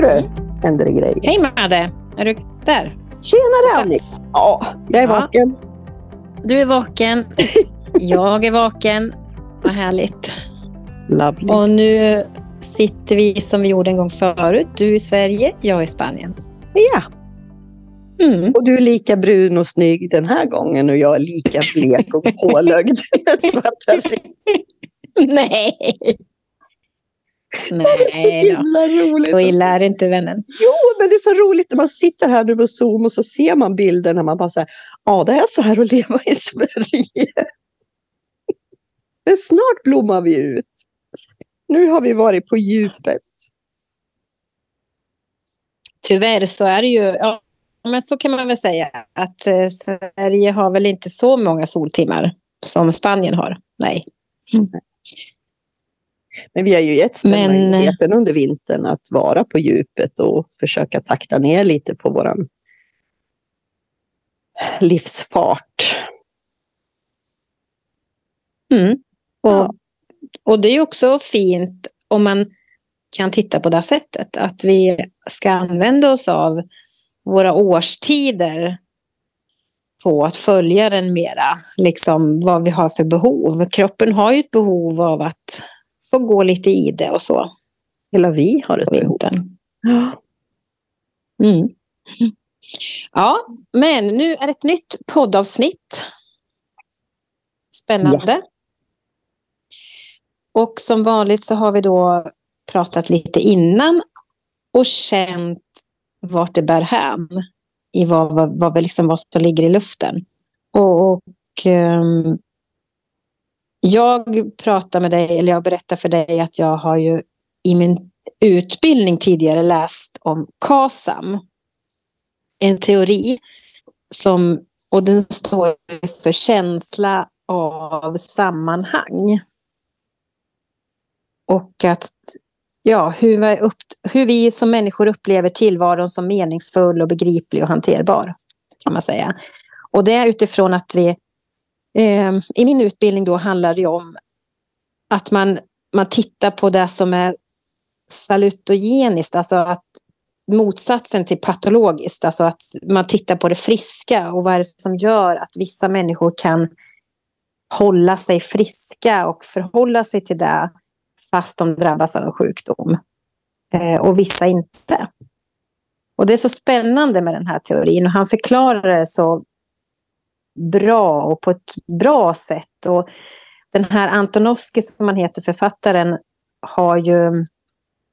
du, händer det grejer. Hej Madde! Är du där? Tjenare Annika! Ja, jag är Ja. vaken. Du är vaken. Jag är vaken. Vad härligt. Lovely. Och nu sitter vi som vi gjorde en gång förut. Du i Sverige, jag i Spanien. Ja, Mm. och du är lika brun och snygg den här gången och jag är lika blek och pålögd ring. Nej! Så himla roligt. Så illa är det inte vännen. Jo, men det är så roligt när man sitter här nu på Zoom och så ser man bilden när man bara säger ja, det är så här att leva i Sverige. Men snart blommar vi ut. Nu har vi varit på djupet. Tyvärr så är det ju, ja, men så kan man väl säga att eh, Sverige har väl inte så många soltimmar som Spanien har. Nej. Men vi har ju gett Men- eh, möjligheten under vintern att vara på djupet och försöka takta ner lite på våran livsfart. Mm. Och, Ja. och det är också fint om man kan titta på det sättet. Att vi ska använda oss av våra årstider på att följa den mera. Liksom vad vi har för behov. Kroppen har ju ett behov av att få gå lite i det och så Hela vi har på behov. vintern. Ja. Mm. Ja, men nu är det ett nytt poddavsnitt. Spännande. Och som vanligt så har vi då pratat lite innan och känt vart det bär hän. I vad, vad, vad, liksom, vad som ligger i luften. Och, och ehm, jag pratar med dig, eller jag berättar för dig att jag har ju i min utbildning tidigare läst om KASAM. En teori som, och den står för känsla av sammanhang. Och att, ja, hur vi, upp, hur vi som människor upplever tillvaron som meningsfull och begriplig och hanterbar, kan man säga. Och det är utifrån att vi, eh, i min utbildning då handlar det om att man, man tittar på det som är salutogeniskt, alltså att motsatsen till patologiskt, alltså att man tittar på det friska och vad är det som gör att vissa människor kan hålla sig friska och förhålla sig till det fast de drabbas av en sjukdom. Eh, och vissa inte. Och det är så spännande med den här teorin och han förklarar det så bra och på ett bra sätt. Och den här Antonovski som han heter, författaren, har ju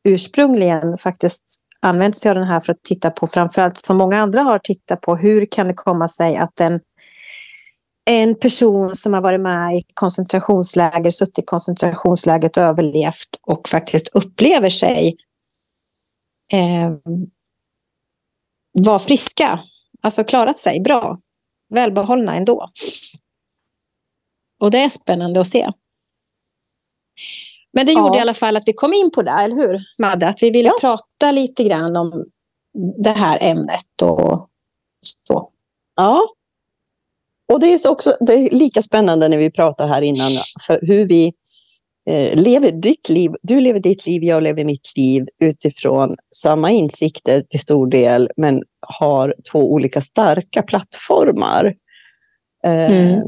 ursprungligen faktiskt använt sig av den här för att titta på, framförallt som många andra har tittat på, hur kan det komma sig att en, en person som har varit med i koncentrationsläger, suttit i koncentrationslägret och överlevt och faktiskt upplever sig eh, vara friska, alltså klarat sig bra, välbehållna ändå. Och det är spännande att se. Men det gjorde Ja. i alla fall att vi kom in på det, eller hur Madde? Att vi ville Ja. prata lite grann om det här ämnet och så. Ja. Och det är så också det är lika spännande när vi pratar här innan för hur vi eh, lever ditt liv. Du lever ditt liv, jag lever mitt liv utifrån samma insikter till stor del, men har två olika starka plattformar. Eh, Mm.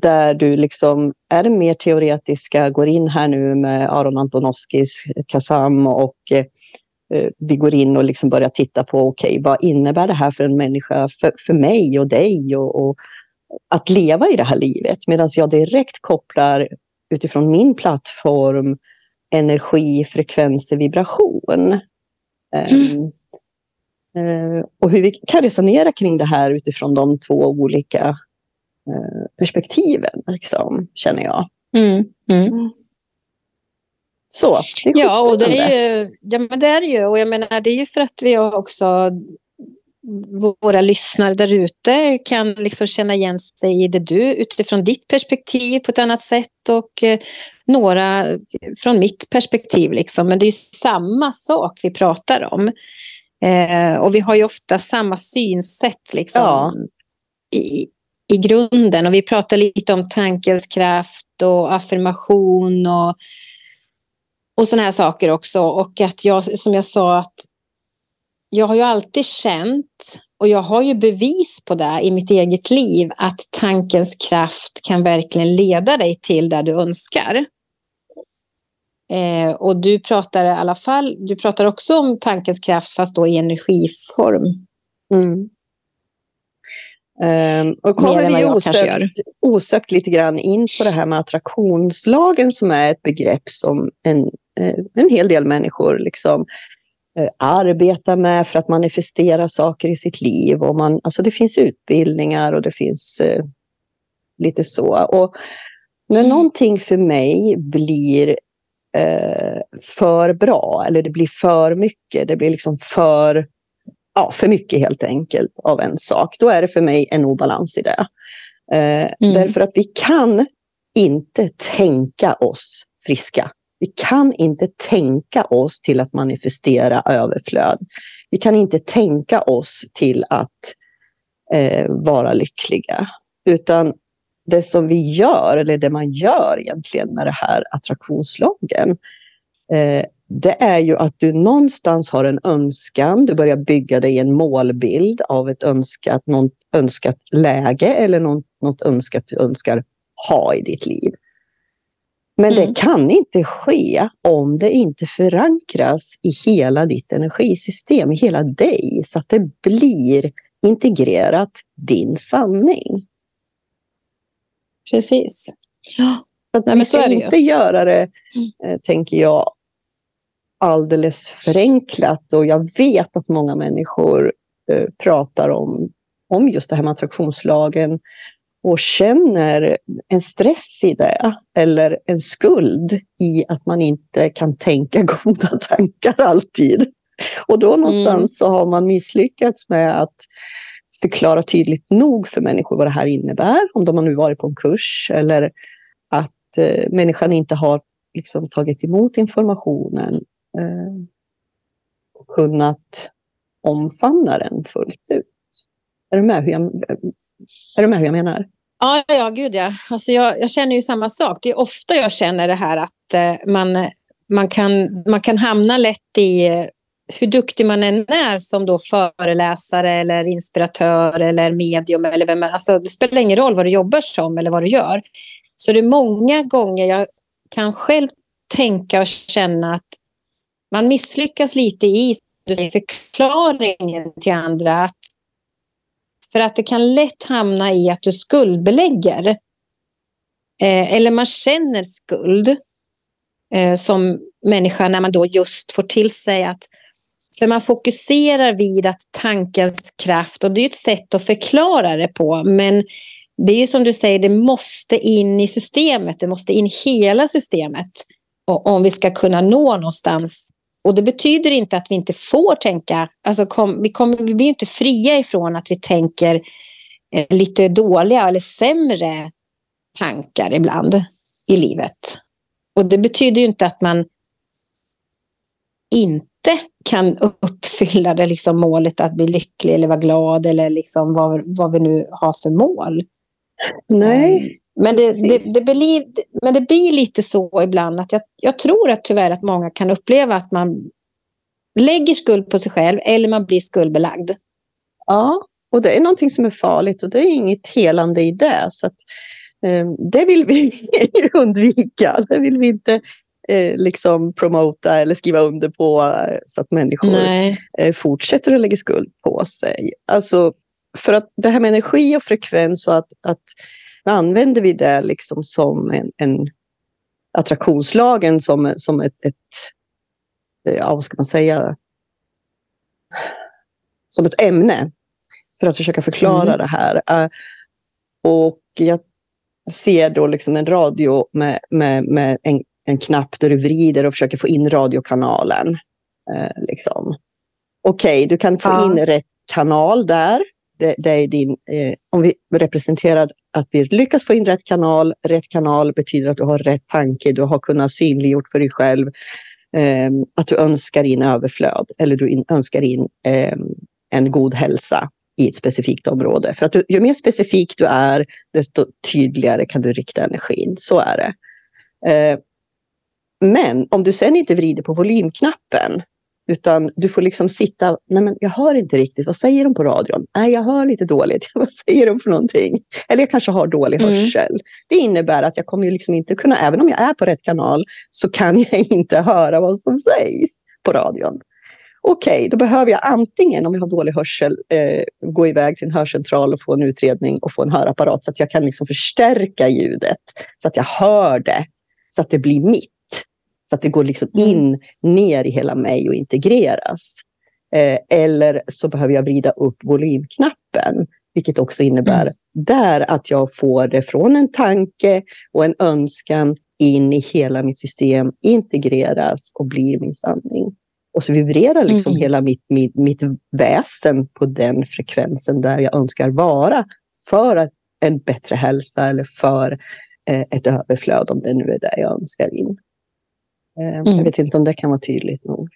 Där du liksom är det mer teoretiska, går in här nu med Aron Antonovskis Kazam och eh, vi går in och liksom börjar titta på, okej, vad innebär det här för en människa, för, för mig och dig och, och att leva i det här livet? Medan jag direkt kopplar utifrån min plattform energi, frekvenser, vibration. Mm. Eh, och hur vi kan resonera kring det här utifrån de två olika eh, perspektiven, liksom, känner jag. Mm. Mm. Så, det är Ja, och det är ju, ja, men det är ju. Och jag menar, det är ju för att vi har också våra lyssnare där ute kan liksom känna igen sig i det du utifrån ditt perspektiv på ett annat sätt och eh, några från mitt perspektiv. Liksom. Men det är ju samma sak vi pratar om. Eh, och vi har ju ofta samma synsätt liksom, Ja. i, i grunden. Och vi pratar lite om tankens kraft och affirmation och, och sådana här saker också. Och att jag, som jag sa, att jag har ju alltid känt, och jag har ju bevis på det i mitt eget liv, att tankens kraft kan verkligen leda dig till där du önskar. Eh, och du pratar i alla fall, du pratar också om tankens kraft fast då i energiform. Mm. Um, och kommer vi osökt, osökt lite grann in på det här med attraktionslagen som är ett begrepp som en, eh, en hel del människor liksom eh, arbetar med för att manifestera saker i sitt liv. Och man, alltså det finns utbildningar och det finns eh, lite så. Och när mm. någonting för mig blir eh, för bra eller det blir för mycket, det blir liksom för, ja, för mycket helt enkelt av en sak, då är det för mig en obalans i det. Eh, mm. Därför att vi kan inte tänka oss friska. Vi kan inte tänka oss till att manifestera överflöd. Vi kan inte tänka oss till att eh, vara lyckliga. Utan det som vi gör, eller det man gör egentligen med det här attraktionslagen, eh, det är ju att du någonstans har en önskan, du börjar bygga dig en målbild av ett önskat, något önskat läge eller något, något önskat du önskar ha i ditt liv. Men mm. det kan inte ske om det inte förankras i hela ditt energisystem, i hela dig, så att det blir integrerat din sanning. Precis. Ja. Att Nej, vi ska inte göra det, mm. eh, tänker jag, alldeles förenklat. Och jag vet att många människor eh, pratar om, om just det här med attraktionslagen och känner en stress i det eller en skuld i att man inte kan tänka goda tankar alltid. Och då någonstans mm. så har man misslyckats med att förklara tydligt nog för människor vad det här innebär, om de har nu varit på en kurs eller att eh, människan inte har liksom, tagit emot informationen eh, och kunnat omfamna den fullt ut. Är du med hur jag, är du med hur jag menar? Ja, ja, gud ja. Alltså jag, jag känner ju samma sak. Det är ofta jag känner det här att eh, man, man, kan, man kan hamna lätt i eh, hur duktig man än är som då föreläsare eller inspiratör eller medium eller vem alltså det spelar ingen roll vad du jobbar som eller vad du gör. Så det är många gånger jag kan själv tänka och känna att man misslyckas lite i förklaringen till andra. Att, för att det kan lätt hamna i att du skuldbelägger. Eh, eller man känner skuld eh, som människa när man då just får till sig att för man fokuserar vid att tankens kraft, och det är ett sätt att förklara det på, men det är ju som du säger, det måste in i systemet, det måste in i hela systemet om vi ska kunna nå någonstans. Och det betyder inte att vi inte får tänka, alltså kom, vi, kommer, vi blir inte fria ifrån att vi tänker eh, lite dåliga eller sämre tankar ibland i livet. Och det betyder inte att man inte kan uppfylla det liksom målet att bli lycklig eller vara glad eller liksom vad, vad vi nu har för mål. Nej. Men det, det, det, blir, men det blir lite så ibland att jag, jag tror att tyvärr att många kan uppleva att man lägger skuld på sig själv eller man blir skuldbelagd. Ja, och det är någonting som är farligt och det är inget helande i det. Så att, eh, det vill vi undvika. Det vill vi inte eh, liksom promota eller skriva under på eh, så att människor eh, fortsätter att lägga skuld på sig. Alltså, för att det här med energi och frekvens och att, att använder vi det liksom som en, en attraktionslagen som, som ett, ett, eh, ja vad ska man säga, som ett ämne för att försöka förklara mm. det här. Uh, och jag ser då liksom en radio med, med, med en en knapp där du vrider och försöker få in radiokanalen. Eh, liksom. Okej, okay, du kan få ja. in rätt kanal där. Det, det är din, eh, om vi representerar att vi lyckas få in rätt kanal. Rätt kanal betyder att du har rätt tanke, du har kunnat synliggjort för dig själv eh, att du önskar in överflöd eller du in, önskar in eh, en god hälsa i ett specifikt område. För att du, ju mer specifik du är, desto tydligare kan du rikta energin. Så är det. Eh, men om du sen inte vrider på volymknappen utan du får liksom sitta, nej men jag hör inte riktigt, vad säger de på radion? Nej, jag hör lite dåligt, vad säger de för någonting? Eller jag kanske har dålig mm. hörsel. Det innebär att jag kommer ju liksom inte kunna, även om jag är på rätt kanal, så kan jag inte höra vad som sägs på radion. Okej, okay, då behöver jag antingen, om jag har dålig hörsel, eh, gå iväg till en hörcentral och få en utredning och få en hörapparat så att jag kan liksom förstärka ljudet, så att jag hör det, så att det blir mitt. Så att det går liksom mm. in, ner i hela mig och integreras. Eh, eller så behöver jag vrida upp volymknappen, vilket också innebär mm. där att jag får det från en tanke och en önskan in i hela mitt system, integreras och blir min sanning. Och så vibrerar liksom mm. hela mitt, mitt, mitt väsen på den frekvensen där jag önskar vara för en bättre hälsa eller för eh, ett överflöd, om det nu är det jag önskar in. Eh, mm. Jag vet inte om det kan vara tydligt nog.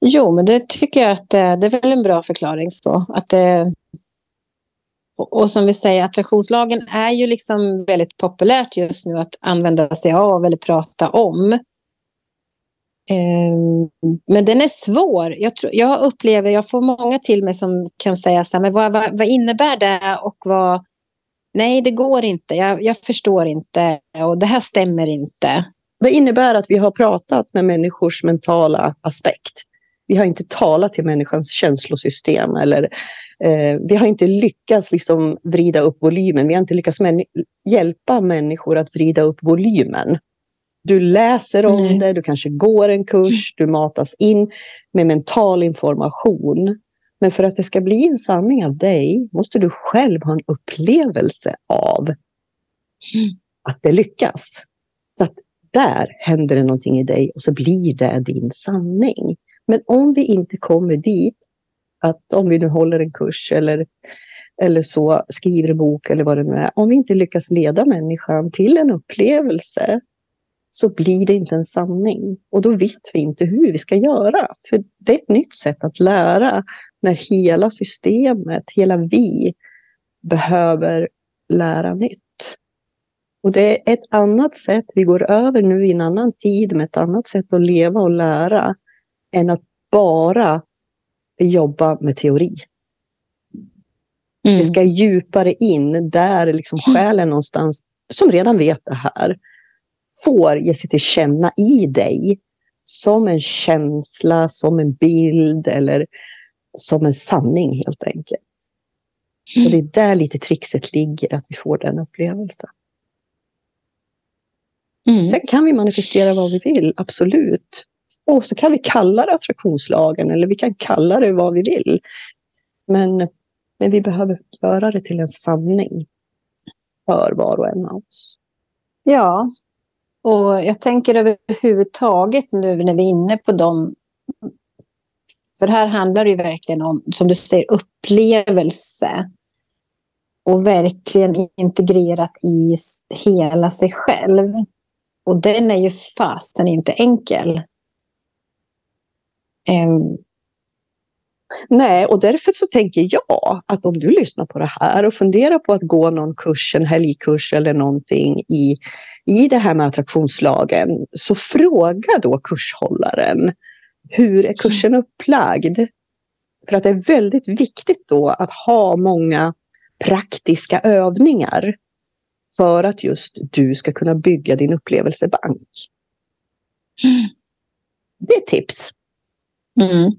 Jo, men det tycker jag att det, det är väl en bra förklaring. Så. Att det, och, och, som vi säger, attraktionslagen är ju liksom väldigt populärt just nu att använda sig av eller prata om. Um, men den är svår. Jag, tror, jag upplever, jag får många till mig som kan säga så här, men vad, vad, vad innebär det och vad... Nej, det går inte. Jag, jag förstår inte och det här stämmer inte. Det innebär att vi har pratat med människors mentala aspekt. Vi har inte talat till människans känslosystem eller eh, vi har inte lyckats liksom vrida upp volymen. Vi har inte lyckats män hjälpa människor att vrida upp volymen. Du läser om mm. det, du kanske går en kurs, du matas in med mental information. Men för att det ska bli en sanning av dig måste du själv ha en upplevelse av att det lyckas. Så att där händer det någonting i dig och så blir det din sanning. Men om vi inte kommer dit, att om vi nu håller en kurs eller, eller så, skriver en bok eller vad det nu är, om vi inte lyckas leda människan till en upplevelse så blir det inte en sanning. Och då vet vi inte hur vi ska göra. För det är ett nytt sätt att lära när hela systemet, hela vi, behöver lära nytt. Och det är ett annat sätt, vi går över nu i en annan tid med ett annat sätt att leva och lära än att bara jobba med teori. Mm. Vi ska djupare in där liksom själen någonstans, som redan vet det här, får ge sig till känna i dig som en känsla, som en bild eller som en sanning helt enkelt. Och det är där lite trixet ligger, att vi får den upplevelsen. Mm. Sen kan vi manifestera vad vi vill, absolut. Och så kan vi kalla det attraktionslagen eller vi kan kalla det vad vi vill. Men, men vi behöver göra det till en sanning för var och en av oss. Ja, och jag tänker överhuvudtaget nu när vi är inne på dem. För här handlar det ju verkligen om, som du säger, upplevelse. Och verkligen integrerat i hela sig själv. Och den är ju fasen inte enkel. Um. Nej, och därför så tänker jag att om du lyssnar på det här och funderar på att gå någon kurs, en helgkurs eller någonting i, i det här med attraktionslagen, så fråga då kurshållaren. Hur är kursen upplagd? För att det är väldigt viktigt då att ha många praktiska övningar för att just du ska kunna bygga din upplevelsebank. Mm. Det är tips. Mm.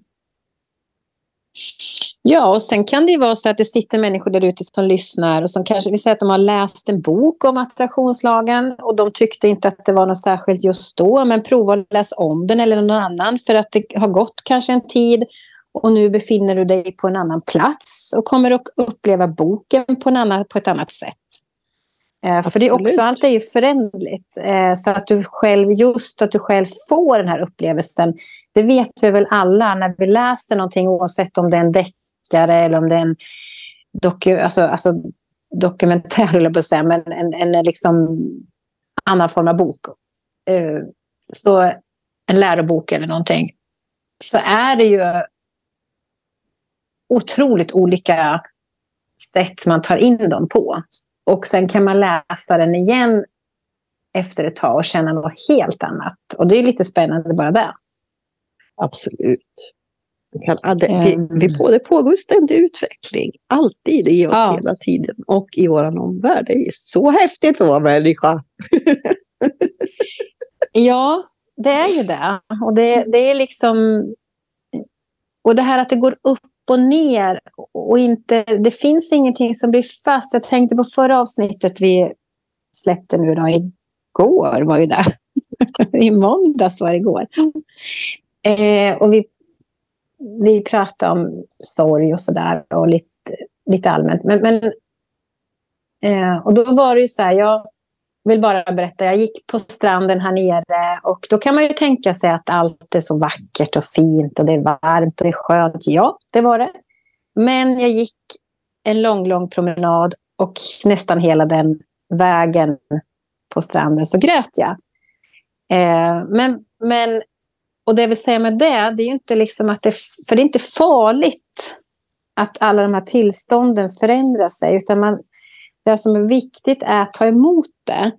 Ja, och sen kan det ju vara så att det sitter människor där ute som lyssnar och som kanske vill säga att de har läst en bok om attraktionslagen och de tyckte inte att det var något särskilt just då, men prova att läsa om den eller någon annan för att det har gått kanske en tid och nu befinner du dig på en annan plats och kommer att uppleva boken på, en annan, på ett annat sätt. Eh, för det är också, allt är ju förändligt. Eh, så att du själv, just att du själv får den här upplevelsen. Det vet vi väl alla när vi läser någonting oavsett om det är en deckare eller om det är en doku, alltså, alltså dokumentär, eller på att säga, men en, en liksom annan form av bok. Eh, så en lärobok eller någonting. Så är det ju otroligt olika sätt man tar in dem på. Och sen kan man läsa den igen efter ett tag och känna något helt annat. Och det är lite spännande bara det. Absolut. Kan, det, vi, vi, det pågår ständig utveckling. Alltid i oss ja. hela tiden. Och i vår omvärld. Det är så häftigt att vara människa. ja, det är ju det. Och det, det är liksom... Och det här att det går upp och ner. Och inte, det finns ingenting som blir fast. Jag tänkte på förra avsnittet vi släppte nu då. Igår var ju det. I måndags var det igår. Eh, och vi, vi pratade om sorg och sådär. Och lite, lite allmänt. Men, men eh, och då var det ju så här. Jag, vill bara berätta, jag gick på stranden här nere och då kan man ju tänka sig att allt är så vackert och fint och det är varmt och det är skönt. Ja, det var det. Men jag gick en lång, lång promenad och nästan hela den vägen på stranden så grät jag. Eh, men, men, och det jag vill säga med det, det är ju inte liksom att det, för det är inte farligt att alla de här tillstånden förändrar sig, utan man, det som är viktigt är att ta emot det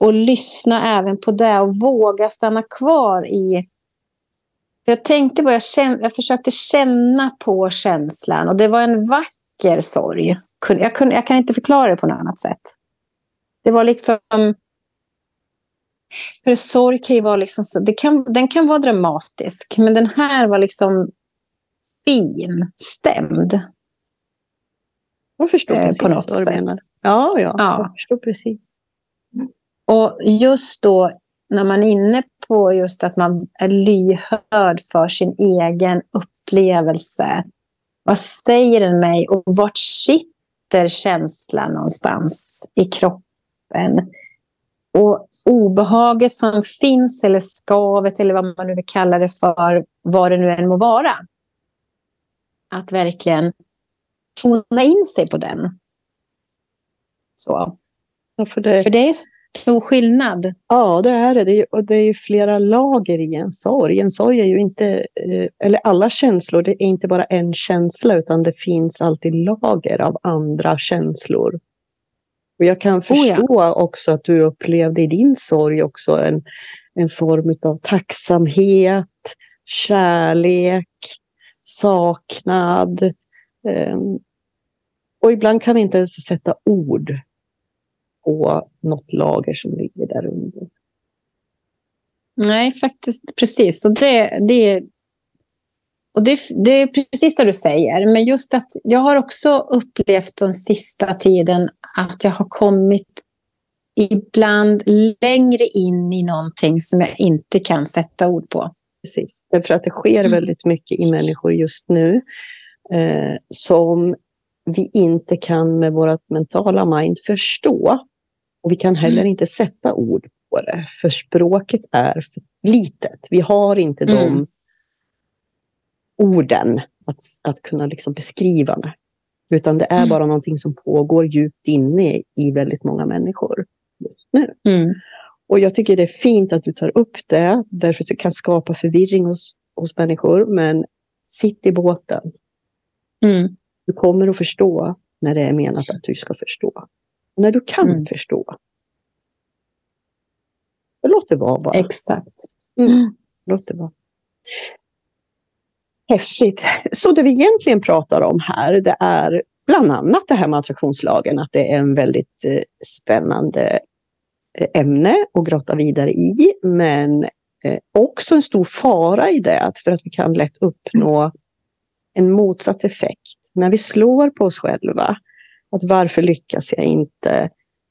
och lyssna även på det och våga stanna kvar i... Jag tänkte på, jag, kände, jag försökte känna på känslan och det var en vacker sorg. Jag, kunde, jag kan inte förklara det på något annat sätt. Det var liksom... För sorg kan ju vara liksom det kan, den kan vara dramatisk, men den här var liksom fin, stämd. Jag förstår eh, precis på något vad du sätt. menar. Ja, ja, ja, jag förstår precis. Och just då när man är inne på just att man är lyhörd för sin egen upplevelse. Vad säger den mig och vart sitter känslan någonstans i kroppen? Och obehaget som finns eller skavet eller vad man nu vill kalla det för, vad det nu än må vara. Att verkligen tona in sig på den. Så. Ja, för, det... för det är stor skillnad. Ja, det är det. och det är flera lager i en sorg. En sorg är ju inte, eh, eller alla känslor, det är inte bara en känsla utan det finns alltid lager av andra känslor. Och jag kan förstå oh ja. också att du upplevde i din sorg också en, en form av tacksamhet, kärlek, saknad. Um, och ibland kan vi inte ens sätta ord på något lager som ligger där under. Nej, faktiskt precis. Och det, det, och det, det är precis det du säger. Men just att jag har också upplevt den sista tiden att jag har kommit ibland längre in i någonting som jag inte kan sätta ord på. Precis, därför att det sker mm. väldigt mycket i människor just nu eh, som vi inte kan med vårt mentala mind förstå. Och vi kan heller mm. inte sätta ord på det, för språket är för litet. Vi har inte mm. de orden att, att kunna liksom beskriva det. Utan det är mm. bara någonting som pågår djupt inne i väldigt många människor just nu. Mm. Och jag tycker det är fint att du tar upp det, därför att det kan skapa förvirring hos, hos människor. Men sitt i båten. Mm. Du kommer att förstå när det är menat att du ska förstå. När du kan mm. förstå. Låt det vara bara. Exakt. Mm. Låt det vara. Häftigt. Så det vi egentligen pratar om här, det är bland annat det här med attraktionslagen, att det är en väldigt eh, spännande eh, ämne att grotta vidare i, men eh, också en stor fara i det, för att vi kan lätt uppnå en motsatt effekt. När vi slår på oss själva, att varför lyckas jag inte?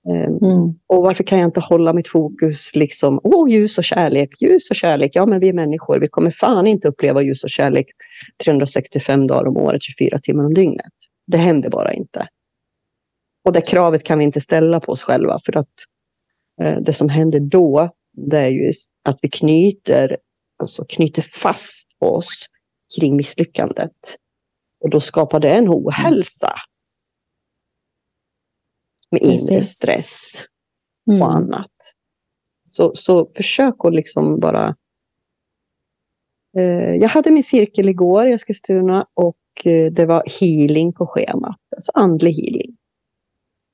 Ehm, mm. Och varför kan jag inte hålla mitt fokus liksom, åh ljus och kärlek, ljus och kärlek, ja men vi är människor, vi kommer fan inte uppleva ljus och kärlek 365 dagar om året, 24 timmar om dygnet. Det händer bara inte. Och det kravet kan vi inte ställa på oss själva för att eh, det som händer då, det är ju att vi knyter, alltså knyter fast oss kring misslyckandet. Och då skapar det en ohälsa med Precis. inre stress och mm. annat. Så, så försök att liksom bara... Eh, jag hade min cirkel igår i Eskilstuna och eh, det var healing på schemat, alltså andlig healing.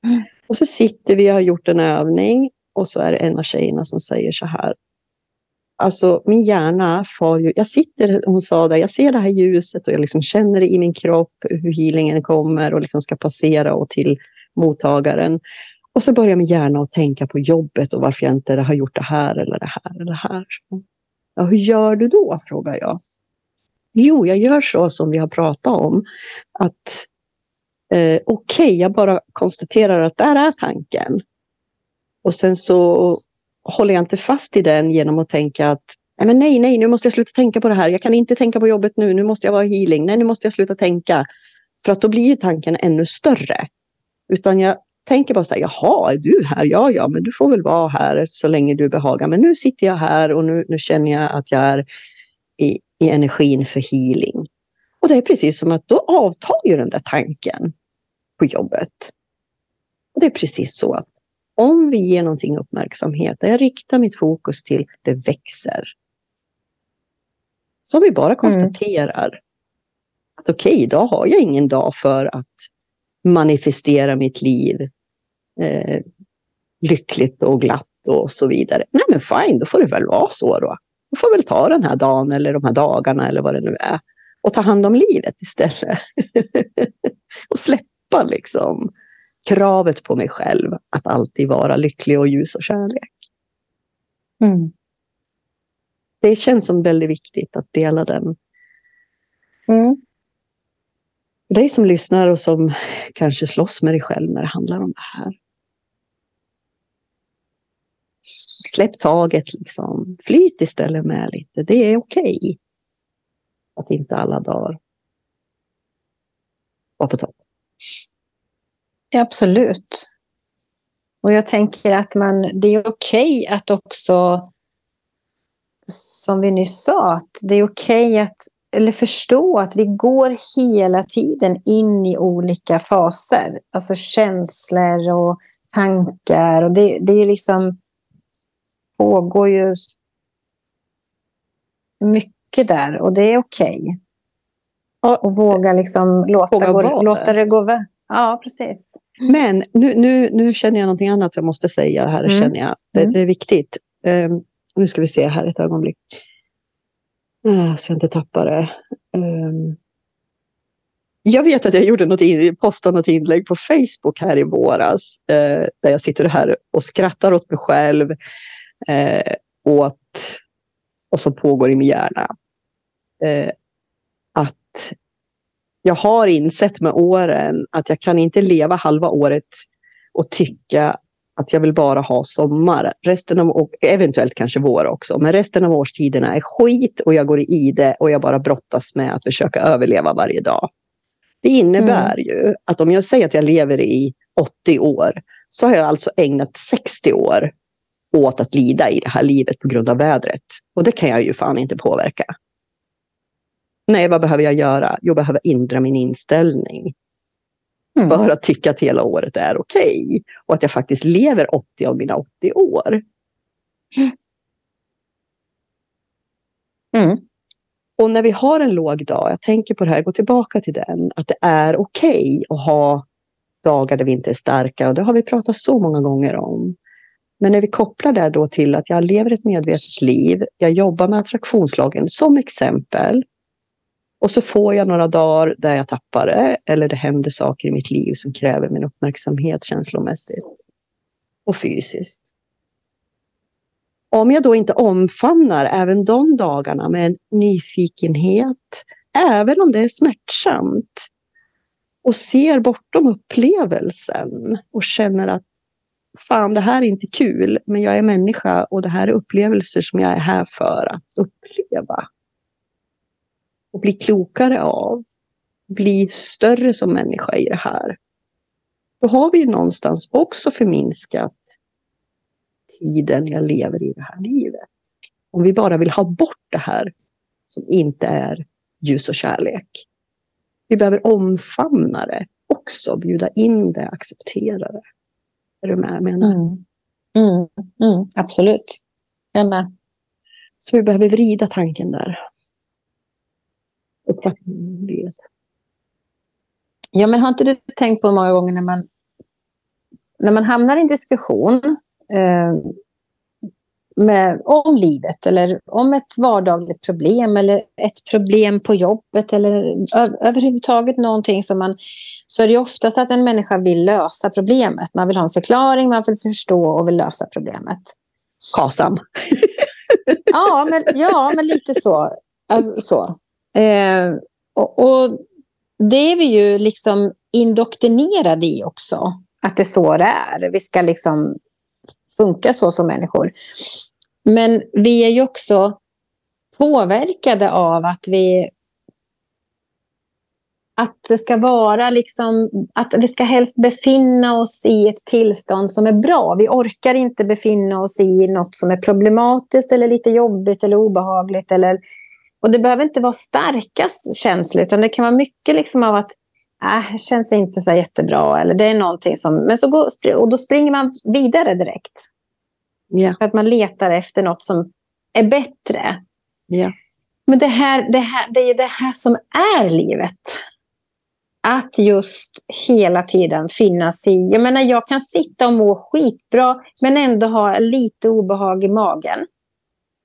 Mm. Och så sitter vi och har gjort en övning och så är det en av tjejerna som säger så här. Alltså min hjärna får ju, jag sitter, hon sa det, jag ser det här ljuset och jag liksom känner det i min kropp hur healingen kommer och liksom ska passera och till mottagaren. Och så börjar min hjärna att tänka på jobbet och varför jag inte har gjort det här eller det här eller det här. Ja, hur gör du då? frågar jag. Jo, jag gör så som vi har pratat om. Att eh, okej, okay, jag bara konstaterar att där är tanken. Och sen så håller jag inte fast i den genom att tänka att nej, men nej, nej, nu måste jag sluta tänka på det här. Jag kan inte tänka på jobbet nu. Nu måste jag vara healing. Nej, nu måste jag sluta tänka. För att då blir ju tanken ännu större. Utan jag tänker bara så här, jaha, är du här? Ja, ja, men du får väl vara här så länge du behagar. Men nu sitter jag här och nu, nu känner jag att jag är i, i energin för healing. Och det är precis som att då avtar ju den där tanken på jobbet. Och det är precis så att om vi ger någonting uppmärksamhet, där jag riktar mitt fokus till det växer. Så vi bara mm. konstaterar mm. att okej, okay, idag har jag ingen dag för att manifestera mitt liv eh, lyckligt och glatt och så vidare. Nej men fine, då får det väl vara så då. Då får väl ta den här dagen eller de här dagarna eller vad det nu är och ta hand om livet istället. och släppa liksom kravet på mig själv att alltid vara lycklig och ljus och kärlek. Mm. Det känns som väldigt viktigt att dela den. Mm. För dig som lyssnar och som kanske slåss med dig själv när det handlar om det här. Släpp taget liksom. Flyt istället med lite. Det är okej. Okay. Att inte alla dagar var på topp. Ja, Absolut. Och jag tänker att man, det är okej okay att också, som vi nyss sa, att det är okej okay att eller förstå att vi går hela tiden in i olika faser. Alltså känslor och tankar. Och det, det är liksom pågår ju mycket där och det är okej. Okay. Och, och våga liksom låta, gå, låta det gå väl. Ja, precis. Men nu, nu, nu känner jag någonting annat jag måste säga här. Mm. Känner jag. Det, mm. det är viktigt. Um, nu ska vi se här ett ögonblick. Uh, så jag inte tappar det. Um, jag vet att jag gjorde något in, postade något inlägg på Facebook här i våras. Uh, där jag sitter här och skrattar åt mig själv. Uh, åt vad som pågår i min hjärna. Uh, att jag har insett med åren att jag kan inte leva halva året och tycka att jag vill bara ha sommar. Resten av, och eventuellt kanske vår också, men resten av årstiderna är skit och jag går i det och jag bara brottas med att försöka överleva varje dag. Det innebär mm. ju att om jag säger att jag lever i 80 år så har jag alltså ägnat 60 år åt att lida i det här livet på grund av vädret. Och det kan jag ju fan inte påverka. Nej, vad behöver jag göra? Jag behöver ändra min inställning. Mm. För att tycka att hela året är okej. Okay. Och att jag faktiskt lever 80 av mina 80 år. Mm. Och när vi har en låg dag, jag tänker på det här, går tillbaka till den, att det är okej okay att ha dagar där vi inte är starka. Och det har vi pratat så många gånger om. Men när vi kopplar det då till att jag lever ett medvetet liv, jag jobbar med attraktionslagen som exempel. Och så får jag några dagar där jag tappar det eller det händer saker i mitt liv som kräver min uppmärksamhet känslomässigt och fysiskt. Om jag då inte omfamnar även de dagarna med en nyfikenhet, även om det är smärtsamt, och ser bortom upplevelsen och känner att fan, det här är inte kul, men jag är människa och det här är upplevelser som jag är här för att uppleva och bli klokare av. Bli större som människa i det här. Då har vi någonstans också förminskat tiden jag lever i det här livet. Om vi bara vill ha bort det här som inte är ljus och kärlek. Vi behöver omfamna det också, bjuda in det, acceptera det. Är du med menar? Mm. Mm, mm, absolut. Jag är med. Så vi behöver vrida tanken där uppfattning livet. Ja, men har inte du tänkt på många gånger när man, när man hamnar i en diskussion, eh, med, om livet eller om ett vardagligt problem eller ett problem på jobbet eller överhuvudtaget någonting som man... Så är det oftast att en människa vill lösa problemet. Man vill ha en förklaring, man vill förstå och vill lösa problemet. Kasam. ja, men, ja, men lite så. Alltså, så. Eh, och, och det är vi ju liksom indoktrinerade i också. Att det är så det är. Vi ska liksom funka så som människor. Men vi är ju också påverkade av att vi att det ska vara liksom, att vi ska helst befinna oss i ett tillstånd som är bra. Vi orkar inte befinna oss i något som är problematiskt eller lite jobbigt eller obehagligt. Eller, och det behöver inte vara starka känslor, utan det kan vara mycket liksom av att äh, känns inte så jättebra. Eller det är någonting som, men så går, och då springer man vidare direkt. Yeah. För att man letar efter något som är bättre. Yeah. Men det, här, det, här, det är ju det här som är livet. Att just hela tiden finnas i... Jag menar, jag kan sitta och må skitbra men ändå ha lite obehag i magen.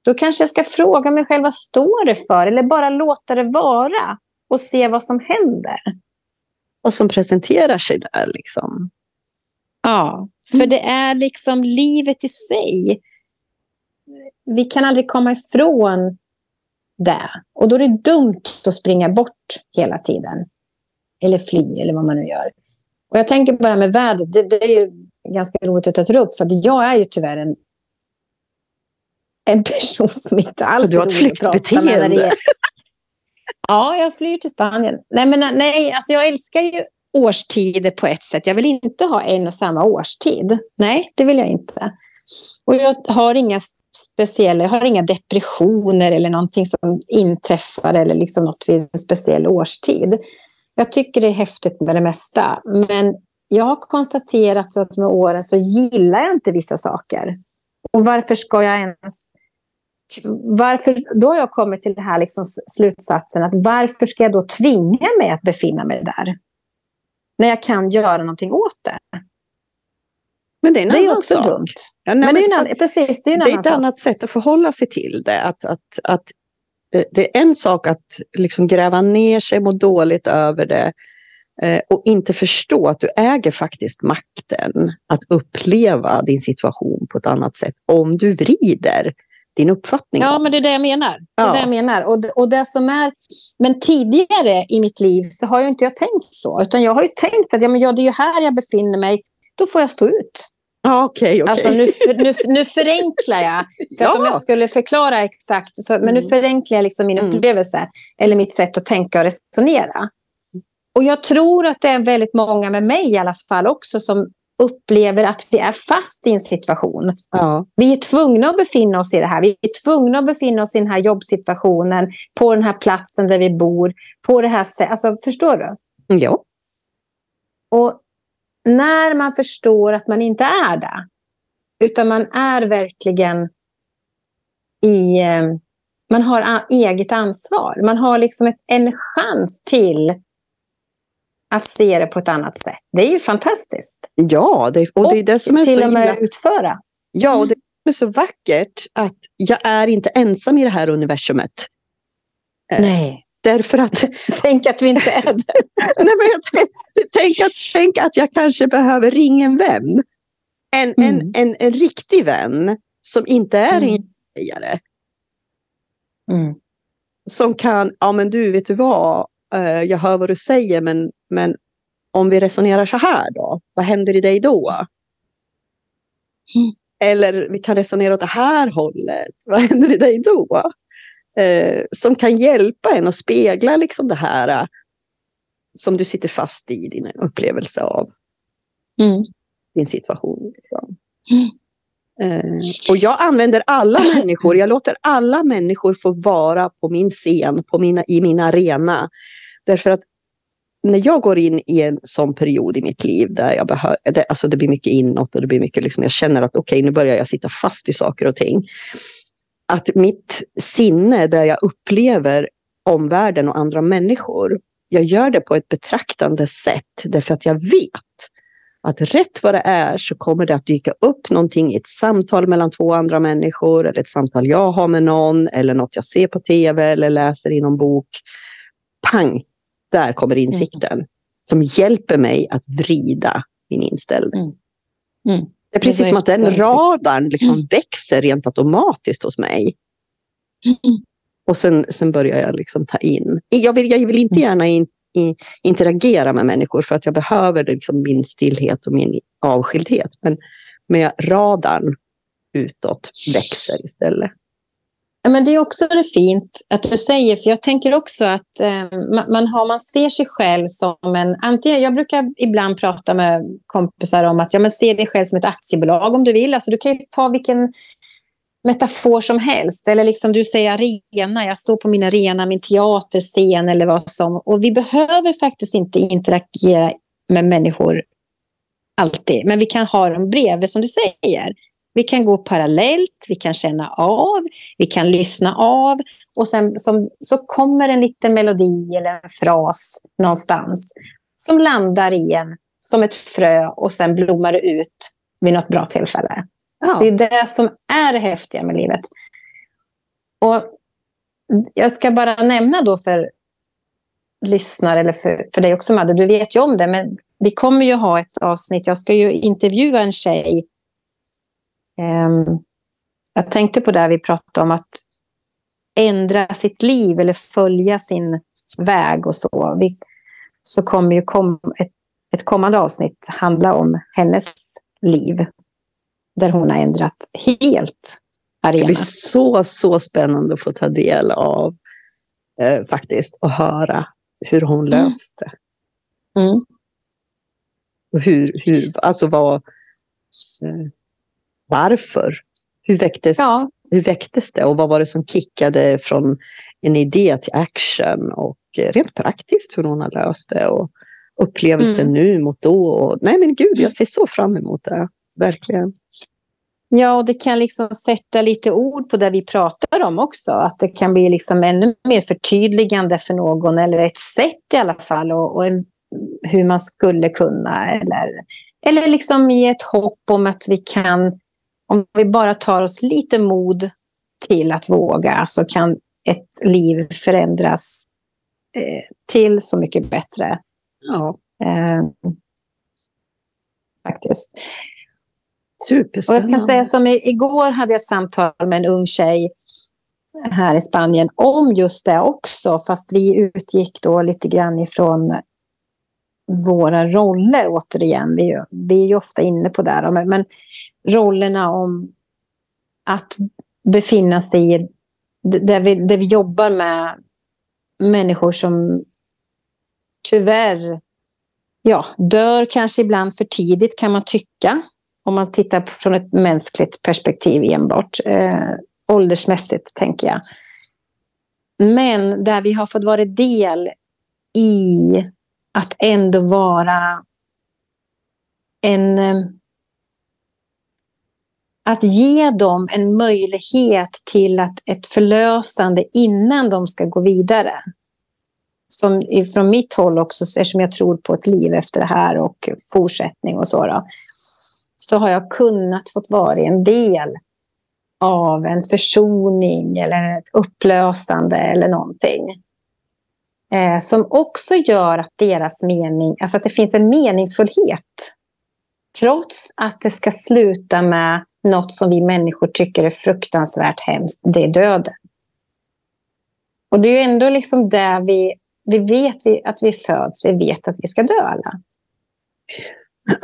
Då kanske jag ska fråga mig själv vad står det för? Eller bara låta det vara och se vad som händer. Och som presenterar sig där liksom. Ja, för mm. det är liksom livet i sig. Vi kan aldrig komma ifrån det. Och då är det dumt att springa bort hela tiden. Eller fly, eller vad man nu gör. Och jag tänker bara med vädret, det, det, är ju ganska roligt att ta upp, för att jag är ju tyvärr en, en person som inte alls Du har ett flyktbeteende. Ja, jag flyr till Spanien. Nej, men nej, alltså jag älskar ju årstider på ett sätt. Jag vill inte ha en och samma årstid. Nej, det vill jag inte. Och jag har inga speciella, jag har inga depressioner eller någonting som inträffar eller liksom något vid en speciell årstid. Jag tycker det är häftigt med det mesta. Men jag har konstaterat att med åren så gillar jag inte vissa saker. Och varför ska jag ens... Varför, då har jag kommit till den här liksom slutsatsen att varför ska jag då tvinga mig att befinna mig där? när jag kan göra någonting åt det. Men det är, en det är också sak. dumt. Ja, nej, men det är, en, precis, det är, en det är ett sak. annat sätt att förhålla sig till det. Att, att, att, eh, det är en sak att liksom gräva ner sig, må dåligt över det eh, och inte förstå att du äger faktiskt makten att uppleva din situation på ett annat sätt om du vrider din uppfattning. Ja, men det är det jag menar. Det är Ja. det jag menar. Och, det- och det som är... Men tidigare i mitt liv så har jag inte jag tänkt så. Utan jag har ju tänkt att ja, men ja, det är ju här jag befinner mig. Då får jag stå ut. Ja, okej, okej. Alltså nu, nu, nu förenklar jag. För att Ja. om jag skulle förklara exakt, så, men nu Mm. förenklar jag liksom min Mm. upplevelse. Eller mitt sätt att tänka och resonera. Och jag tror att det är väldigt många med mig i alla fall också som upplever att vi är fast i en situation. Ja. Vi är tvungna att befinna oss i det här. Vi är tvungna att befinna oss i den här jobbsituationen, på den här platsen där vi bor, på det här sättet. Alltså, förstår du? ja. Och när man förstår att man inte är det, utan man är verkligen i... eh, Man har eget ansvar. Man har liksom ett, en chans till att se det på ett annat sätt. Det är ju fantastiskt. Ja, det, och det är det som är till så och med himla... utföra. Ja, och det är så vackert att jag är inte ensam i det här universumet. Eh, Nej. Därför att, Tänk att vi inte är det. nej, men tänk, att, tänk att jag kanske behöver ringa en vän. En, en, Mm. en, en riktig vän som inte är Mm. en sägare. Mm. Som kan, ja men du vet du vad, Eh, jag hör vad du säger men, men om vi resonerar så här då, vad händer i dig då? Mm. Eller vi kan resonera åt det här hållet, vad händer i dig då? Eh, som kan hjälpa en att spegla liksom det här eh, som du sitter fast i din upplevelse av Mm. din situation. Liksom. Mm. Eh, och jag använder alla människor, jag låter alla människor få vara på min scen, på mina, i min arena. Därför att när jag går in i en sån period i mitt liv där jag behör, det, alltså det blir mycket inåt och det blir mycket liksom, jag känner att okej nu börjar jag sitta fast i saker och ting. Att mitt sinne där jag upplever omvärlden och andra människor, jag gör det på ett betraktande sätt därför att jag vet att rätt vad det är så kommer det att dyka upp någonting i ett samtal mellan två andra människor eller ett samtal jag har med någon eller något jag ser på tv eller läser i någon bok. Pang! Där kommer mm. insikten mm. som hjälper mig att vrida min inställning. Mm. Mm. Det är precis det som att den radarn liksom mm. växer rent automatiskt hos mig. Och sen, sen börjar jag liksom ta in. Jag vill, jag vill inte gärna in, in, interagera med människor för att jag behöver liksom min stillhet och min avskildhet. Men med radarn utåt växer istället. Men det är också det fint att du säger, för jag tänker också att eh, man, har, man ser sig själv som en... Antingen, jag brukar ibland prata med kompisar om att ja, men se dig själv som ett aktiebolag om du vill. Alltså, du kan ju ta vilken metafor som helst. Eller liksom du säger arena, jag står på min arena, min teaterscen eller vad som. Och vi behöver faktiskt inte interagera med människor alltid. Men vi kan ha dem bredvid som du säger. Vi kan gå parallellt, vi kan känna av, vi kan lyssna av och sen som, så kommer en liten melodi eller en fras någonstans som landar i en som ett frö och sen blommar det ut vid något bra tillfälle. Ja. Det är det som är det häftiga med livet. Och jag ska bara nämna då för lyssnare, eller för, för dig också Madde, du vet ju om det, men vi kommer ju ha ett avsnitt, jag ska ju intervjua en tjej. Um, jag tänkte på det vi pratade om, att ändra sitt liv eller följa sin väg och så. Vi, så kommer ju kom, ett, ett kommande avsnitt handla om hennes liv där hon har ändrat helt arena. Det blir så, så spännande att få ta del av eh, faktiskt och höra hur hon mm. löste. Mm. Och hur, hur, alltså vad, eh, varför? Hur väcktes, ja. hur väcktes det och vad var det som kickade från en idé till action och eh, rent praktiskt hur hon har löst det och upplevelsen mm. nu mot då. Och, nej men gud, jag ser så fram emot det verkligen. Ja, och det kan liksom sätta lite ord på det vi pratar om också. Att det kan bli liksom ännu mer förtydligande för någon, eller ett sätt i alla fall, och, och en, hur man skulle kunna. Eller, eller liksom ge ett hopp om att vi kan, om vi bara tar oss lite mod till att våga, så kan ett liv förändras eh, till så mycket bättre. Ja. Eh, faktiskt. Och jag kan säga som igår hade jag ett samtal med en ung tjej här i Spanien om just det också, fast vi utgick då lite grann ifrån våra roller återigen. Vi, vi är ju ofta inne på det, men, men rollerna om att befinna sig i, där vi, där vi jobbar med människor som tyvärr ja, dör kanske ibland för tidigt kan man tycka om man tittar från ett mänskligt perspektiv enbart. Eh, åldersmässigt, tänker jag. Men där vi har fått vara del i att ändå vara en... Eh, att ge dem en möjlighet till att ett förlösande innan de ska gå vidare. Som från mitt håll också, eftersom jag tror på ett liv efter det här och fortsättning och så. Då, så har jag kunnat fått vara en del av en försoning eller ett upplösande eller någonting. Eh, som också gör att deras mening, alltså att det finns en meningsfullhet. Trots att det ska sluta med något som vi människor tycker är fruktansvärt hemskt, det är döden. Och det är ju ändå liksom där vi, vi vet att vi föds, vi vet att vi ska dö alla.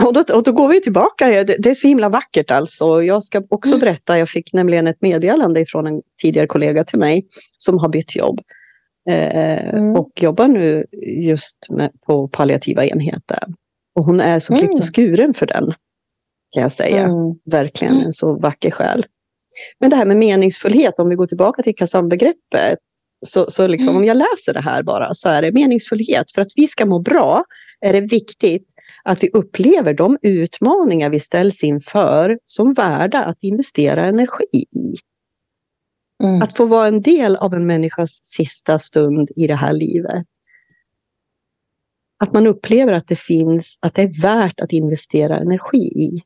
Och då, och då går vi tillbaka, det, det, är så himla vackert alltså. Jag ska också mm. berätta, jag fick nämligen ett meddelande från en tidigare kollega till mig som har bytt jobb. Eh, mm. Och jobbar nu just med, på palliativa enheter. Och hon är så klippt och mm. skuren för den. Kan jag säga. Mm. Verkligen mm. en så vacker själ. Men det här med meningsfullhet, om vi går tillbaka till Kazan-begreppet. Så, så liksom, mm. om jag läser det här bara så är det meningsfullhet. För att vi ska må bra är det viktigt att vi upplever de utmaningar vi ställs inför som värda att investera energi i. Mm. Att få vara en del av en människas sista stund i det här livet. att man upplever att det finns, att det är värt att investera energi i.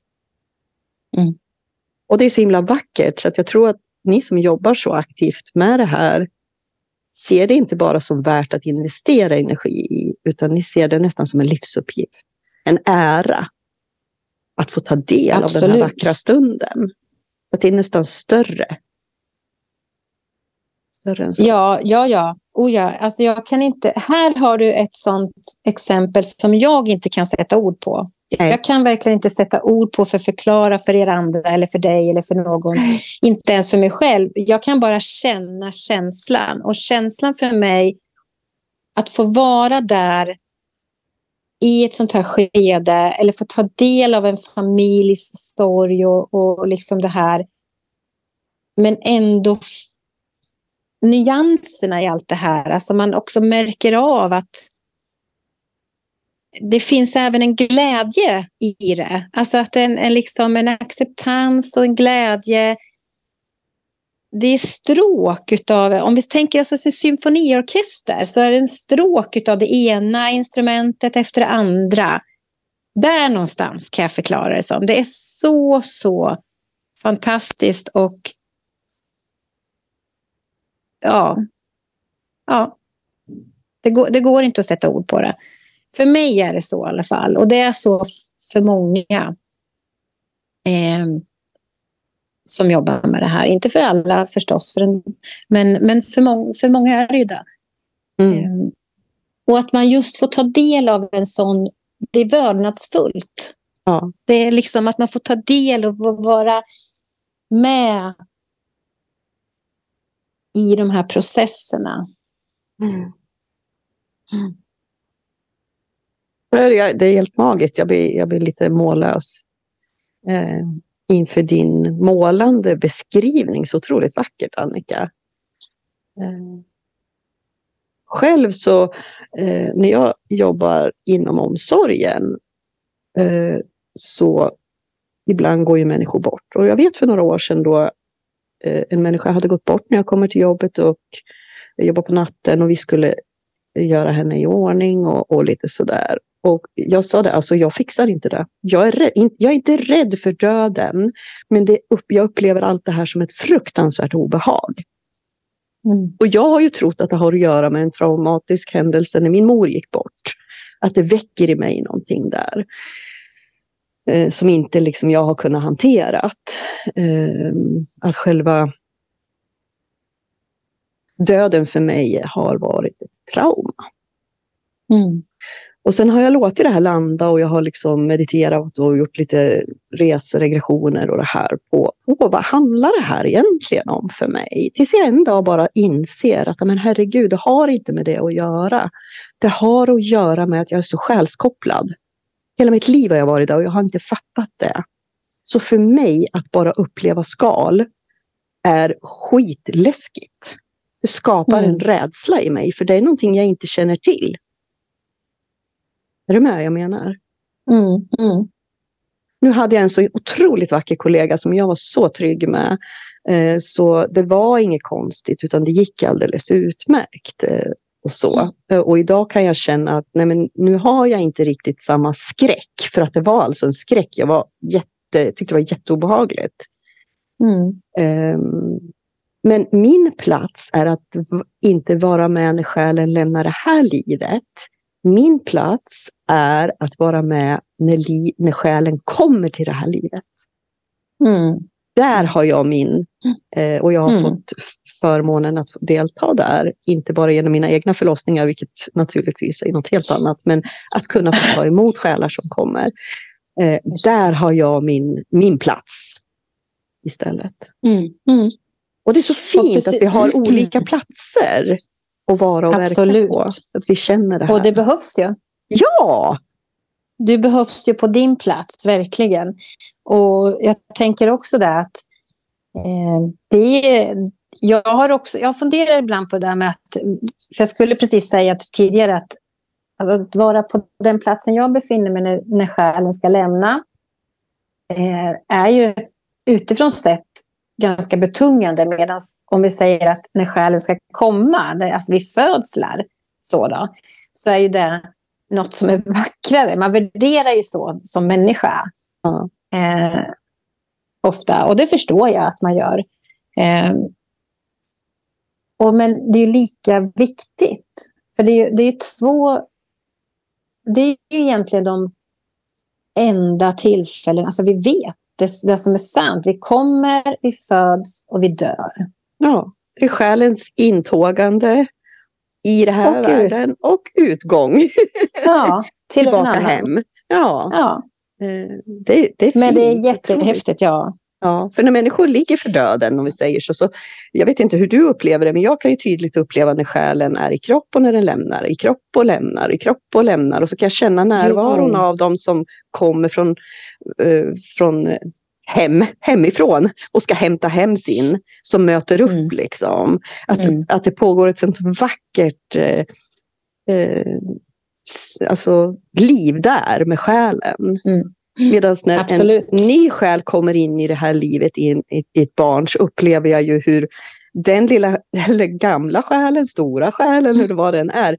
Mm. Och det är så himla vackert så att jag tror att ni som jobbar så aktivt med det här ser det inte bara som värt att investera energi i, utan ni ser det nästan som en livsuppgift. En ära att få ta del Absolut. av den här vackra stunden. Så att det är nästan större. Större än så. Ja, ja, ja. Oh ja. Alltså jag kan inte... Här har du ett sånt exempel som jag inte kan sätta ord på. Jag kan verkligen inte sätta ord på för att förklara för er andra eller för dig eller för någon. Inte ens för mig själv. Jag kan bara känna känslan. Och känslan för mig att få vara där i ett sånt här skede eller få ta del av en familjs sorg och, och liksom det här. Men ändå nyanserna i allt det här. Alltså man också märker av att det finns även en glädje i det. Alltså att en, en, liksom en acceptans och en glädje. Det är stråk utav, om vi tänker alltså symfoniorkester så är det en stråk utav det ena instrumentet efter det andra. Där någonstans kan jag förklara det som. Det är så, så fantastiskt och ja, ja. Det går, det går inte att sätta ord på det. För mig är det så i alla fall. Och det är så för många eh, som jobbar med det här. Inte för alla förstås, för en, men, men för, mång, för många är det ju det. Mm. Eh, och att man just får ta del av en sån... Det är vördnadsfullt. Ja. Det är liksom att man får ta del och vara med i de här processerna. Mm. Mm. Det är helt magiskt. Jag blir, jag blir lite mållös eh, inför din målande beskrivning. Så otroligt vackert, Annika. Eh, själv så, eh, när jag jobbar inom omsorgen, eh, så ibland går ju människor bort. Och jag vet för några år sedan då eh, en människa hade gått bort när jag kommer till jobbet och jag jobbar på natten och vi skulle göra henne i ordning och, och lite sådär. Och jag sa det, alltså jag fixar inte det. Jag är, rädd, jag är inte rädd för döden, men det upp, jag upplever allt det här som ett fruktansvärt obehag. Mm. Och jag har ju trott att det har att göra med en traumatisk händelse när min mor gick bort. Att det väcker i mig någonting där. Eh, som inte liksom jag har kunnat hantera. Eh, att själva döden för mig har varit ett trauma. Mm. Och sen har jag låtit det här landa och jag har liksom mediterat och gjort lite reseregressioner och det här på, på vad handlar det här egentligen om för mig? Tills jag en dag bara inser att men herregud, det har inte med det att göra. Det har att göra med att jag är så själskopplad. Hela mitt liv har jag varit där och jag har inte fattat det. Så för mig att bara uppleva skal är skitläskigt. Det skapar mm. en rädsla i mig för det är någonting jag inte känner till. Är du med jag menar? Mm, mm. Nu hade jag en så otroligt vacker kollega som jag var så trygg med. Eh, så det var inget konstigt utan det gick alldeles utmärkt. Eh, och, så. Mm. Eh, och idag kan jag känna att nej men, nu har jag inte riktigt samma skräck. För att det var alltså en skräck. Jag var jätte, tyckte det var jätteobehagligt. Mm. Um, men min plats är att inte vara med när själen lämnar det här livet. Min plats är att vara med när, li, när själen kommer till det här livet. Mm. Där har jag min, eh, och jag har mm. fått förmånen att delta där, inte bara genom mina egna förlossningar, vilket naturligtvis är något helt annat, men att kunna få ta emot själar som kommer. Eh, där har jag min, min plats istället. Mm. Mm. Och det är så fint att vi har olika platser att vara och Absolut. verka på. Att vi känner det här. Och det behövs ju. Ja! Du behövs ju på din plats, verkligen. Och jag tänker också det att eh, det är, jag har också, jag funderar ibland på det där med att, för jag skulle precis säga tidigare att, alltså att vara på den platsen jag befinner mig när, när själen ska lämna eh, är ju utifrån sett ganska betungande. Medan om vi säger att när själen ska komma, alltså vid födslar, så, då, så är ju det något som är vackrare. Man värderar ju så som människa. Mm. Eh, ofta. Och det förstår jag att man gör. Eh, och men det är lika viktigt. För det är, det är två... Det är ju egentligen de enda tillfällen, alltså vi vet det, det som är sant. Vi kommer, vi föds och vi dör. Ja, det är själens intågande i den här Och ut. världen och utgång Ja, till tillbaka hem. Ja, Ja, eh, det, det är men det är jättehäftigt, ja. Ja, för när människor ligger för döden, om vi säger så, så, jag vet inte hur du upplever det, men jag kan ju tydligt uppleva när själen är i kropp och när den lämnar, i kropp och lämnar, i kropp och lämnar. Och så kan jag känna närvaron av dem som kommer från, eh, från hem, hemifrån och ska hämta hem sin, som möter upp Mm. liksom. Att, Mm. att det pågår ett sånt vackert eh, eh, alltså, liv där med själen. Mm. Medan när en ny själ kommer in i det här livet i, en, i, i ett barn så upplever jag ju hur den lilla, eller gamla själen, stora själen, eller vad den är,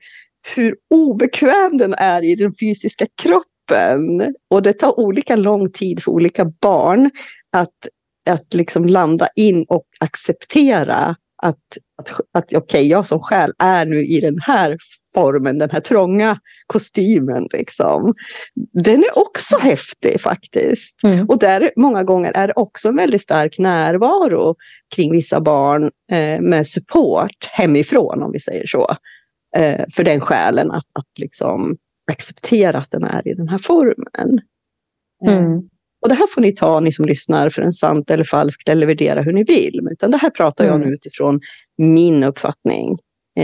hur obekväm den är i den fysiska kroppen. Och det tar olika lång tid för olika barn att, att liksom landa in och acceptera att, att, att okej, jag som själ är nu i den här formen, den här trånga kostymen. Liksom. Den är också häftig faktiskt. Mm. Och där många gånger är det också en väldigt stark närvaro kring vissa barn eh, med support hemifrån, om vi säger så. Eh, för den själen att, att liksom acceptera att den är i den här formen. Eh, Mm. och det här får ni ta, ni som lyssnar, för en sant eller falskt eller värdera hur ni vill. Utan det här pratar jag Mm. nu utifrån min uppfattning,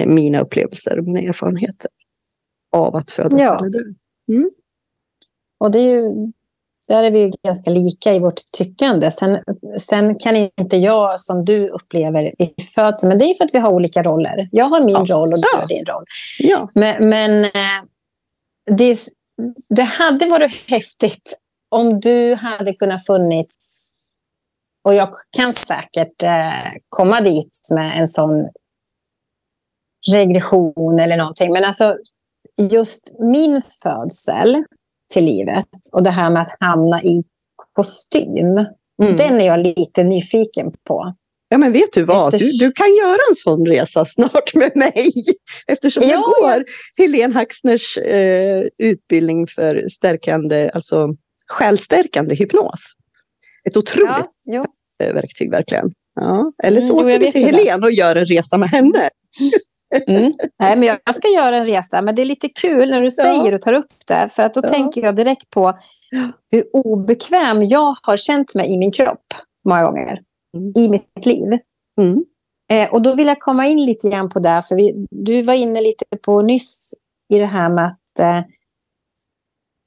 mina upplevelser och mina erfarenheter av att födas Ja. eller dö. Och det är ju, där är vi ju ganska lika i vårt tyckande. Sen, sen kan inte jag, som du upplever i födseln, men det är för att vi har olika roller. Jag har min Ja. roll och du Ja. har din roll. Ja, Men, men eh, det, det hade varit häftigt om du hade kunnat funnits och jag kan säkert eh, komma dit med en sån regression eller någonting. Men alltså just min födsel till livet och det här med att hamna i kostym. mm. Den är jag lite nyfiken på. Ja, men vet du vad? Efter- Du, du kan göra en sån resa snart med mig. Eftersom jag Ja, går Helene Haxners eh, utbildning för stärkande, alltså självstärkande hypnos. Ett otroligt eh, verktyg verkligen. Ja. Eller så Mm, jo, jag åker vi till. Helene och gör en resa med henne. Mm. Nej, men jag ska göra en resa, men det är lite kul när du säger och tar upp det. För att då Ja. tänker jag direkt på hur obekväm jag har känt mig i min kropp många gånger Mm. i mitt liv. Mm. Eh, och då vill jag komma in lite grann på det, för vi, du var inne lite på nyss i det här med att eh,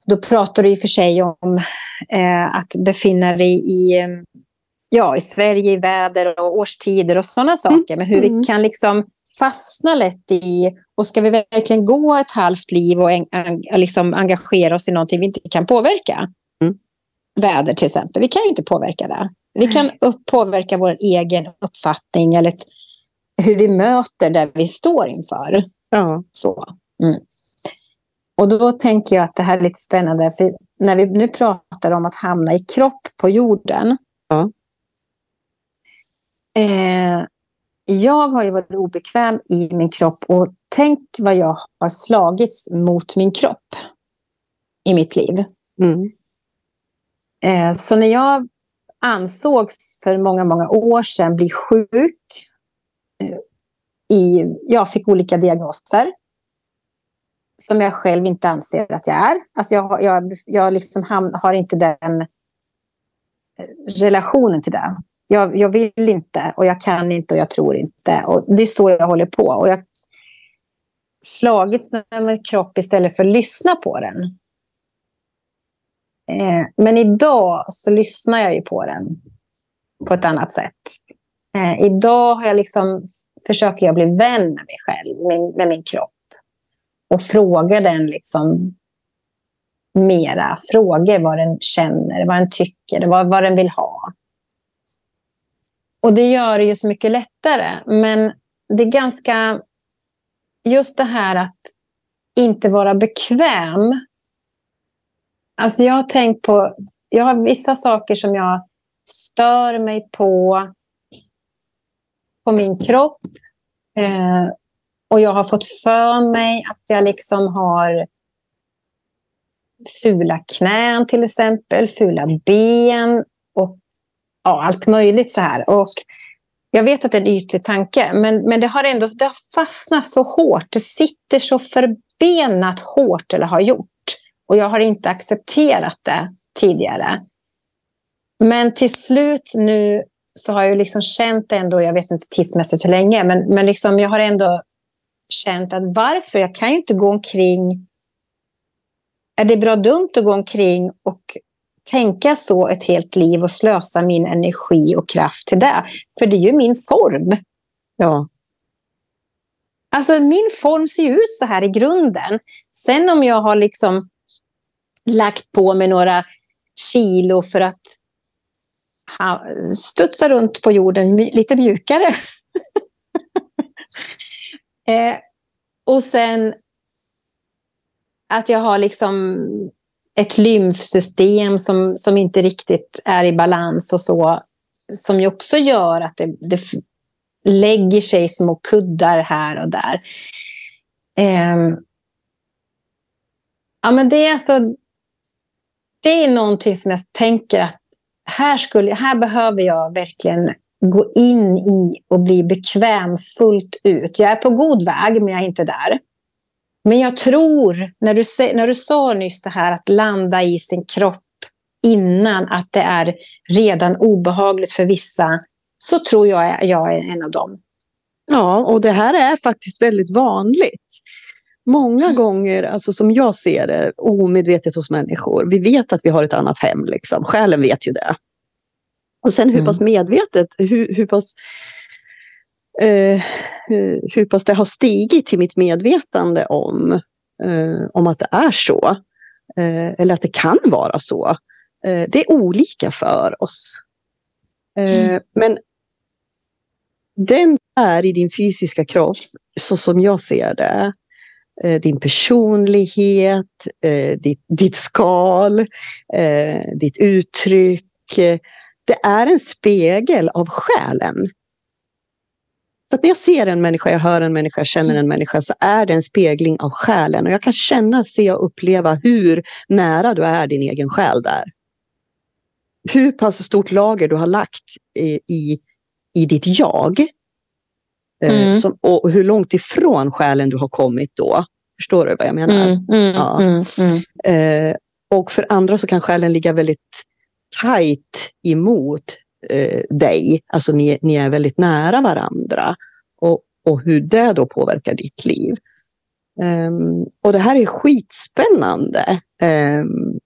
då pratar du i och för sig om eh, att befinna dig i, ja, i Sverige, i väder och årstider och sådana saker. Men hur Mm. vi kan liksom fastna lätt i, och ska vi verkligen gå ett halvt liv och en, en, liksom engagera oss i någonting vi inte kan påverka? Mm. Väder till exempel, vi kan ju inte påverka det. Vi kan upp, påverka vår egen uppfattning eller ett, hur vi möter det vi står inför. Ja. Så. Mm. Och då tänker jag att det här är lite spännande, för när vi nu pratar om att hamna i kropp på jorden. Ja. Eh, jag har ju varit obekväm i min kropp och tänk vad jag har slagits mot min kropp i mitt liv. Mm. Eh, så när jag ansågs för många, många år sedan bli sjuk. Eh, i, jag fick olika diagnoser. Som jag själv inte anser att jag är. Alltså jag, har- jag, jag liksom ham, har inte den eh, relationen till det. Jag, jag vill inte och jag kan inte och jag tror inte. Och det är så jag håller på. Och jag slagits med min kropp istället för att lyssna på den. Eh, men idag så lyssnar jag ju på den på ett annat sätt. Eh, idag har jag liksom, försöker jag bli vän med mig själv, med, med min kropp. Och fråga den liksom mera frågor vad den känner, vad den tycker, vad, vad den vill ha. Och det gör det ju så mycket lättare. Men det är ganska... Just det här att inte vara bekväm. Alltså jag har tänkt på, jag har vissa saker som jag stör mig på, på min kropp. Eh, och jag har fått för mig att jag liksom har fula knän till exempel, fula ben och ja, allt möjligt så här. Och jag vet att det är en ytlig tanke, men, men det har ändå det har fastnat så hårt. Det sitter så förbenat hårt, eller har gjort. Och jag har inte accepterat det tidigare. Men till slut nu så har jag liksom känt ändå, jag vet inte tidsmässigt hur länge, men, men liksom jag har ändå känt att varför? Jag kan ju inte gå omkring... Är det bra dumt att gå omkring och tänka så ett helt liv och slösa min energi och kraft till det? För det är ju min form. Ja. Alltså min form ser ju ut så här i grunden. Sen om jag har liksom lagt på mig några kilo för att studsa runt på jorden lite mjukare. eh, och sen att jag har liksom ett lymfsystem som, som inte riktigt är i balans och så. Som ju också gör att det, det lägger sig små kuddar här och där. Eh, ja, men det är alltså... Det är någonting som jag tänker att här, skulle, här behöver jag verkligen gå in i och bli bekväm fullt ut. Jag är på god väg, men jag är inte där. Men jag tror, när du, när du sa nyss det här att landa i sin kropp innan att det är redan obehagligt för vissa, så tror jag att jag är en av dem. Ja, och det här är faktiskt väldigt vanligt. Många mm. gånger, alltså som jag ser det, omedvetet hos människor. Vi vet att vi har ett annat hem, liksom. själen vet ju det. Och sen hur mm. pass medvetet, hur, hur pass eh, hur pass det har stigit till mitt medvetande om, eh, om att det är så. Eh, eller att det kan vara så. Eh, det är olika för oss. Eh, mm. Men den är i din fysiska kropp, så som jag ser det. Din personlighet, ditt, ditt skal, ditt uttryck. Det är en spegel av själen. Så när jag ser en människa, jag hör en människa, jag känner en människa så är det en spegling av själen. Och jag kan känna, se och uppleva hur nära du är din egen själ där. Hur pass stort lager du har lagt i, i, i ditt jag. Eh, mm. som, och hur långt ifrån själen du har kommit då. Förstår du vad jag menar? Mm, mm, ja. Mm, mm. eh, och för andra så kan själen ligga väldigt tajt emot eh, dig. Alltså ni, ni är väldigt nära varandra. Och, och hur det då påverkar ditt liv. Um, och det här är skitspännande. Um,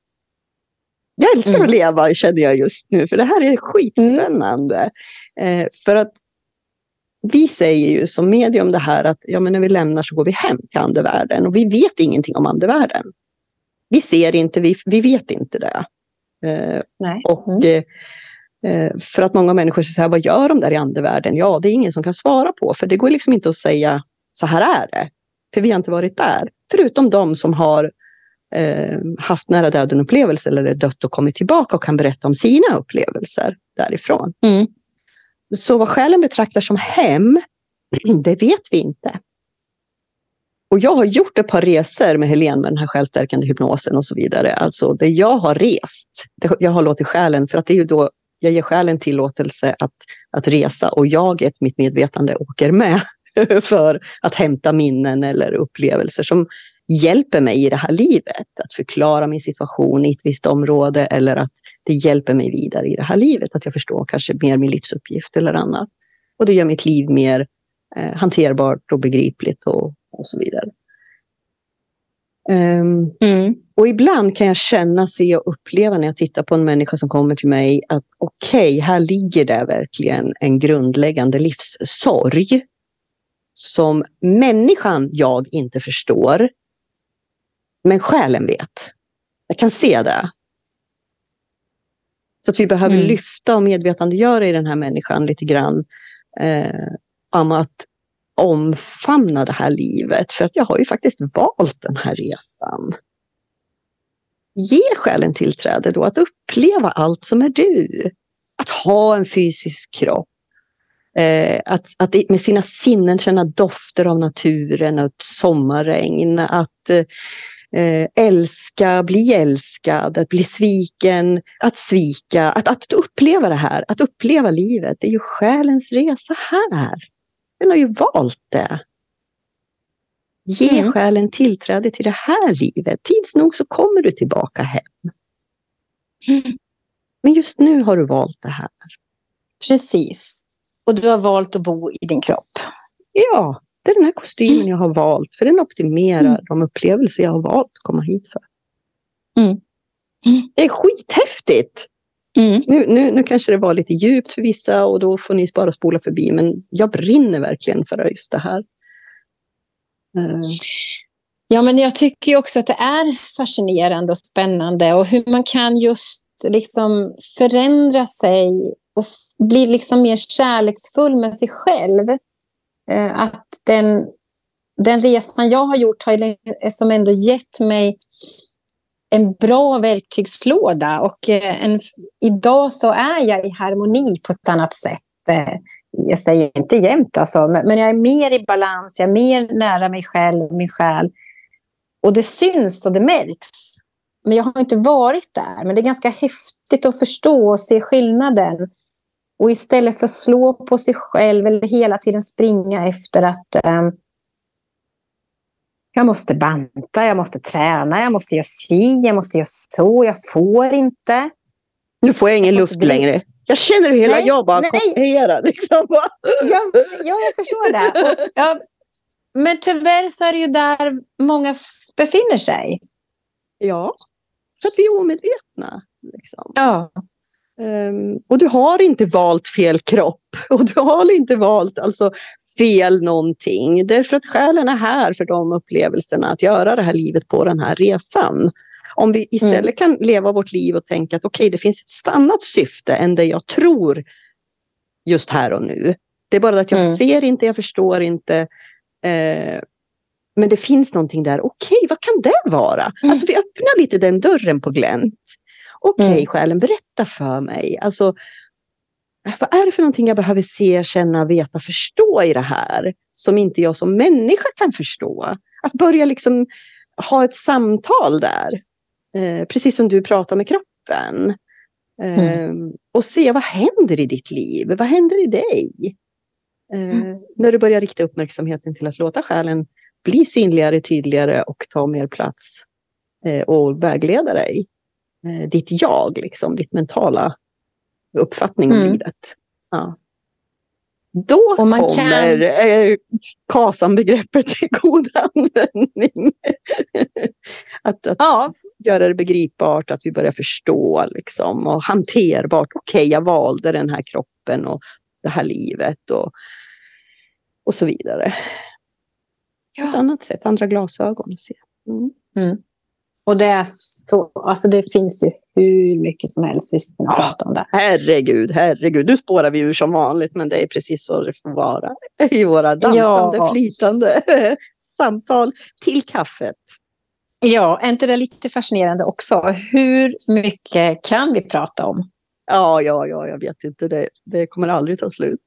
jag älskar mm. att leva känner jag just nu, för det här är skitspännande. Mm. Uh, för att vi säger ju som medium det här att ja, men när vi lämnar så går vi hem till andevärlden och vi vet ingenting om andevärlden. Vi ser inte, vi, vi vet inte det. Uh, Nej. Och mm. Eh, för att många människor säger, vad gör de där i andevärlden? Ja, det är ingen som kan svara på, för det går liksom inte att säga, så här är det. För vi har inte varit där. Förutom de som har eh, haft nära döden-upplevelser eller dött och kommit tillbaka och kan berätta om sina upplevelser därifrån. Mm. Så vad själen betraktar som hem, det vet vi inte. Och jag har gjort ett par resor med Helene med den här självstärkande hypnosen och så vidare. Alltså det jag har rest, jag har låtit själen, för att det är ju då jag ger själen tillåtelse att, att resa och jaget, mitt medvetande, åker med för att hämta minnen eller upplevelser som hjälper mig i det här livet. Att förklara min situation i ett visst område eller att det hjälper mig vidare i det här livet. Att jag förstår kanske mer min livsuppgift eller annat. Och det gör mitt liv mer eh, hanterbart och begripligt och, och så vidare. Um, mm. Och ibland kan jag känna, se och uppleva när jag tittar på en människa som kommer till mig att okej, okay, här ligger det verkligen en grundläggande livssorg som människan jag inte förstår, men själen vet. Jag kan se det. Så att vi behöver mm. lyfta och medvetandegöra i den här människan lite grann eh, om att omfamna det här livet för att jag har ju faktiskt valt den här resan. Ge själen tillträde då att uppleva allt som är du. Att ha en fysisk kropp. Eh, att, att med sina sinnen känna dofter av naturen, och sommarregn, att eh, älska, bli älskad, att bli sviken, att svika, att, att uppleva det här, att uppleva livet. Det är ju själens resa här. Den har ju valt det. Ge mm. själen tillträde till det här livet. Tids nog så kommer du tillbaka hem. Mm. Men just nu har du valt det här. Precis. Och du har valt att bo i din kropp. Ja, det är den här kostymen mm. jag har valt. För den optimerar mm. de upplevelser jag har valt att komma hit för. Mm. mm. Det är skithäftigt! Mm. Nu, nu, nu kanske det var lite djupt för vissa och då får ni bara spola förbi. Men jag brinner verkligen för just det här. Uh. Ja, men jag tycker också att det är fascinerande och spännande och hur man kan just liksom förändra sig och bli liksom mer kärleksfull med sig själv. Uh, att den, den resan jag har gjort har som ändå gett mig en bra verktygslåda och eh, en, idag så är jag i harmoni på ett annat sätt. Eh, jag säger inte jämt alltså, men jag är mer i balans, jag är mer nära mig själv, min själ. Och det syns och det märks. Men jag har inte varit där, men det är ganska häftigt att förstå och se skillnaden. Och istället för att slå på sig själv eller hela tiden springa efter att um, jag måste banta, jag måste träna, jag måste göra si, jag måste göra så, jag får inte. Nu får jag ingen jag luft bli... längre. Jag känner hur hela nej, jag bara kopierar. Liksom. ja, ja, jag förstår det. Och, ja, men tyvärr så är det ju där många befinner sig. Ja, för att vi är omedvetna. Liksom. Ja. Um, och du har inte valt fel kropp och du har inte valt alltså, fel någonting. Därför att själen är här för de upplevelserna, att göra det här livet på den här resan. Om vi istället mm. kan leva vårt liv och tänka att okej, okay, det finns ett annat syfte än det jag tror just här och nu. Det är bara att jag mm. ser inte, jag förstår inte. Eh, men det finns någonting där. Okej, okay, vad kan det vara? Mm. Alltså vi öppnar lite den dörren på glänt. Okej, okay, mm. själen, berätta för mig. Alltså, vad är det för någonting jag behöver se, känna, veta, förstå i det här som inte jag som människa kan förstå? Att börja liksom ha ett samtal där. Eh, precis som du pratar med kroppen. Eh, mm. Och se vad händer i ditt liv? Vad händer i dig? Eh, mm. När du börjar rikta uppmärksamheten till att låta själen bli synligare, tydligare och ta mer plats eh, och vägleda dig. Eh, ditt jag, liksom, ditt mentala uppfattning om mm. livet. Ja. Då kommer kan... eh, KASAM-begreppet till god användning. att, att ja. göra det begripbart, att vi börjar förstå liksom, och hanterbart. Okej, okay, jag valde den här kroppen och det här livet och, och så vidare. Ja. Ett annat sätt, andra glasögon att se. Mm. Mm. Och det, är så, alltså det finns ju hur mycket som helst vi ska kunna ja, prata om det. Herregud, herregud. Nu spårar vi ur som vanligt, men det är precis så det får vara i våra dansande, ja. flytande samtal till kaffet. Ja, är inte det lite fascinerande också? Hur mycket kan vi prata om? Ja, ja, ja, jag vet inte. Det, det kommer aldrig ta slut.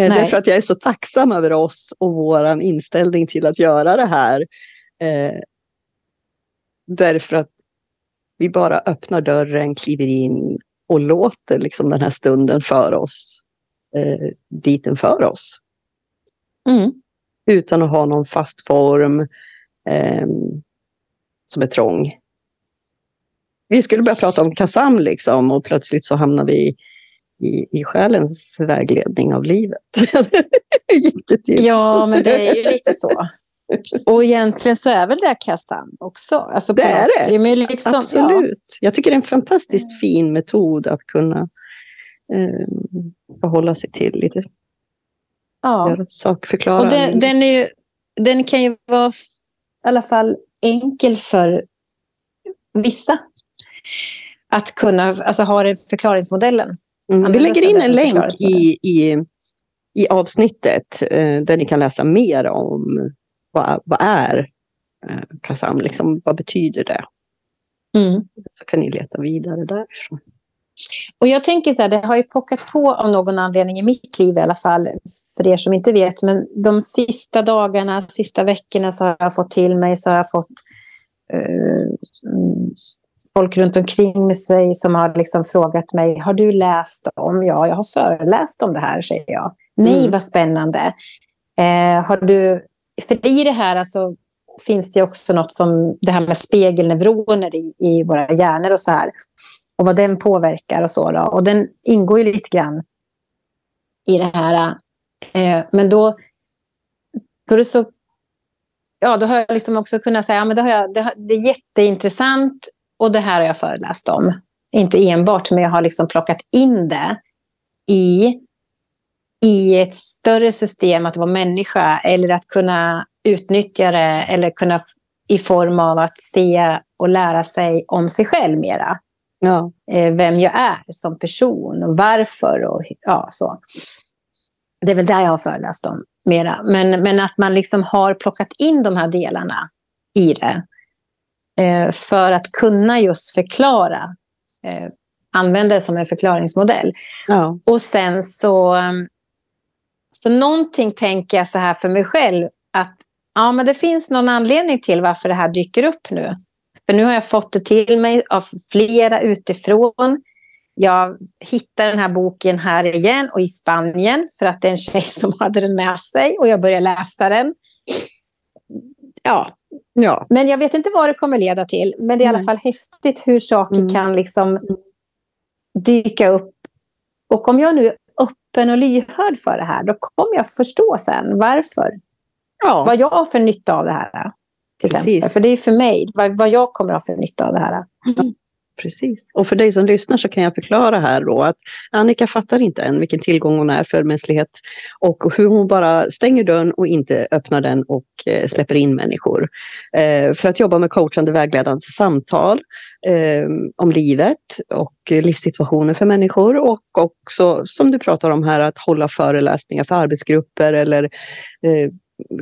Eh, Nej. Därför att jag är så tacksam över oss och vår inställning till att göra det här. Eh, Därför att vi bara öppnar dörren, kliver in och låter liksom den här stunden för oss eh, dit den för oss. Mm. Utan att ha någon fast form eh, som är trång. Vi skulle börja prata om Kasam liksom och plötsligt så hamnar vi i, i själens vägledning av livet. ja, men det är ju lite så. Och egentligen så är väl det kassan också? Alltså det är det. Men liksom, Absolut. Ja. Jag tycker det är en fantastiskt fin metod att kunna eh, förhålla sig till lite. Ja. Sakförklara. Och den, den, är den kan ju vara i alla fall enkel för vissa. Att kunna alltså, ha den förklaringsmodellen. Mm. Vi lägger in en länk i, i i avsnittet eh, där ni kan läsa mer om vad, vad är eh, KASAM, liksom, vad betyder det? Mm. Så kan ni leta vidare därifrån. Och jag tänker så här, det har ju pockat på av någon anledning i mitt liv i alla fall, för er som inte vet, men de sista dagarna, sista veckorna så har jag fått till mig, så har jag fått eh, folk runt omkring sig som har liksom frågat mig, har du läst om? Ja, jag har föreläst om det här, säger jag. Nej, Mm. vad spännande. Eh, har du, för i det här alltså, finns det också något som det här med spegelneuroner i, i våra hjärnor och så här. Och vad den påverkar och så. Då. Och den ingår ju lite grann i det här. Eh, men då, då är det så... Ja, då har jag liksom också kunnat säga, ja, men det, har jag, det, det är jätteintressant och det här har jag föreläst om. Inte enbart, men jag har liksom plockat in det i, i ett större system att vara människa eller att kunna utnyttja det eller kunna i form av att se och lära sig om sig själv mera. Ja. Eh, vem jag är som person och varför och ja, så. Det är väl där jag har föreläst om mera. Men, men att man liksom har plockat in de här delarna i det. Eh, för att kunna just förklara. Eh, använda det som en förklaringsmodell. Ja. Och sen så, så någonting tänker jag så här för mig själv. Att ja, men det finns någon anledning till varför det här dyker upp nu. För nu har jag fått det till mig av flera utifrån. Jag hittade den här boken här igen och i Spanien för att det är en tjej som hade den med sig och jag började läsa den. Ja, ja. men jag vet inte vad det kommer leda till. Men det är i alla fall häftigt hur saker Mm. kan liksom dyka upp. Och om jag nu öppen och lyhörd för det här, då kommer jag förstå sen varför. ja. Vad jag har för nytta av det här. Till exempel. För det är för mig, vad, vad jag kommer ha för nytta av det här. Precis. Och för dig som lyssnar så kan jag förklara här då att Annika fattar inte än vilken tillgång hon är för mänsklighet och hur hon bara stänger dörren och inte öppnar den och eh, släpper in människor. Eh, för att jobba med coachande vägledande samtal ehm, om livet och livssituationer för människor och också som du pratar om här att hålla föreläsningar för arbetsgrupper eller eh,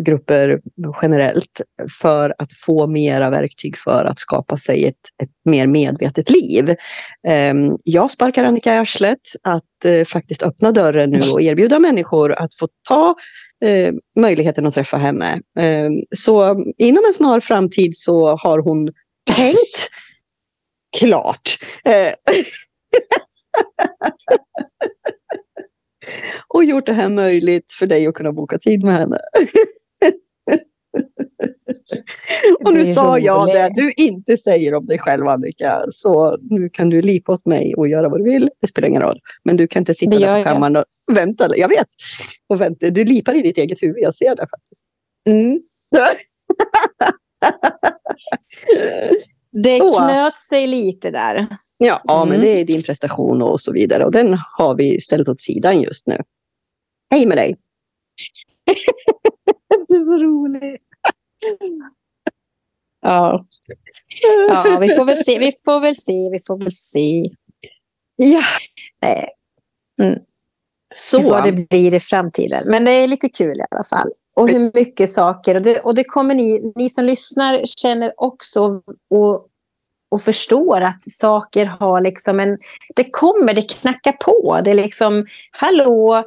grupper generellt för att få mera verktyg för att skapa sig ett, ett mer medvetet liv. Ehm, jag sparkar Annika i arslet att eh, faktiskt öppna dörren nu och erbjuda människor att få ta eh, möjligheten att träffa henne. Ehm, så inom en snar framtid så har hon tänkt klart. Eh, Och gjort det här möjligt för dig att kunna boka tid med henne. och Det nu sa jag det du inte säger om dig själv Annika. Så nu kan du lipa åt mig och göra vad du vill. Det spelar ingen roll. Men du kan inte sitta Det där på kammaren och vänta. Jag vet. Och vänta. Du lipar i ditt eget huvud. Jag ser det faktiskt. Det Så. knöt sig lite där. Ja, ja men Mm. det är din prestation och så vidare. Och den har vi ställt åt sidan just nu. Hej med dig! du är så rolig. Ja. ja, vi får väl se, vi får väl se, vi får väl se. Ja, Nej, så. vad det blir i framtiden. Men det är lite kul i alla fall. Och hur mycket saker. Och det, och det kommer ni, ni som lyssnar känner också och, och förstår att saker har liksom en... Det kommer, det knackar på. Det är liksom, hallå.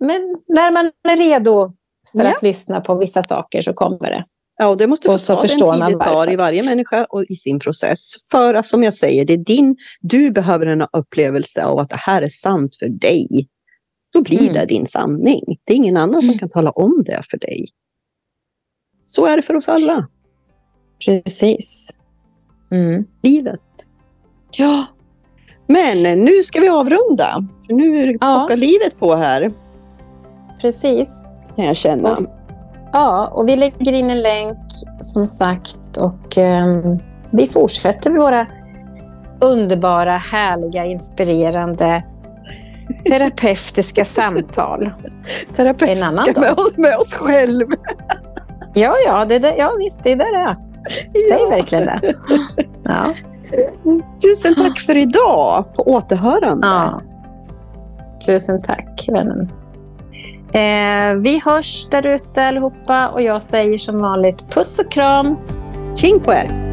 Men när man är redo för Ja. att lyssna på vissa saker så kommer det. Ja, och det måste få Och så ta den tid man det tar i varje människa och i sin process. För att som jag säger, det är din, du behöver en upplevelse av att det här är sant för dig. Då blir Mm. det din sanning. Det är ingen annan som Mm. kan tala om det för dig. Så är det för oss alla. Precis. Mm. Livet. Ja. Men nu ska vi avrunda. För nu Ja. pockar livet på här. Precis. Kan jag känna. Ja, och vi lägger in en länk som sagt och ehm, vi fortsätter med våra underbara, härliga, inspirerande terapeutiska samtal Terapeut en annan med, dag. oss, med oss själv. Ja, ja, det där, ja visst, det där är det. Är verkligen det. Ja, Tusen tack för idag. På återhörande. ja. Tusen tack, vännen. Eh, vi hörs där ute allihopa och jag säger som vanligt puss och kram. Tjing på er!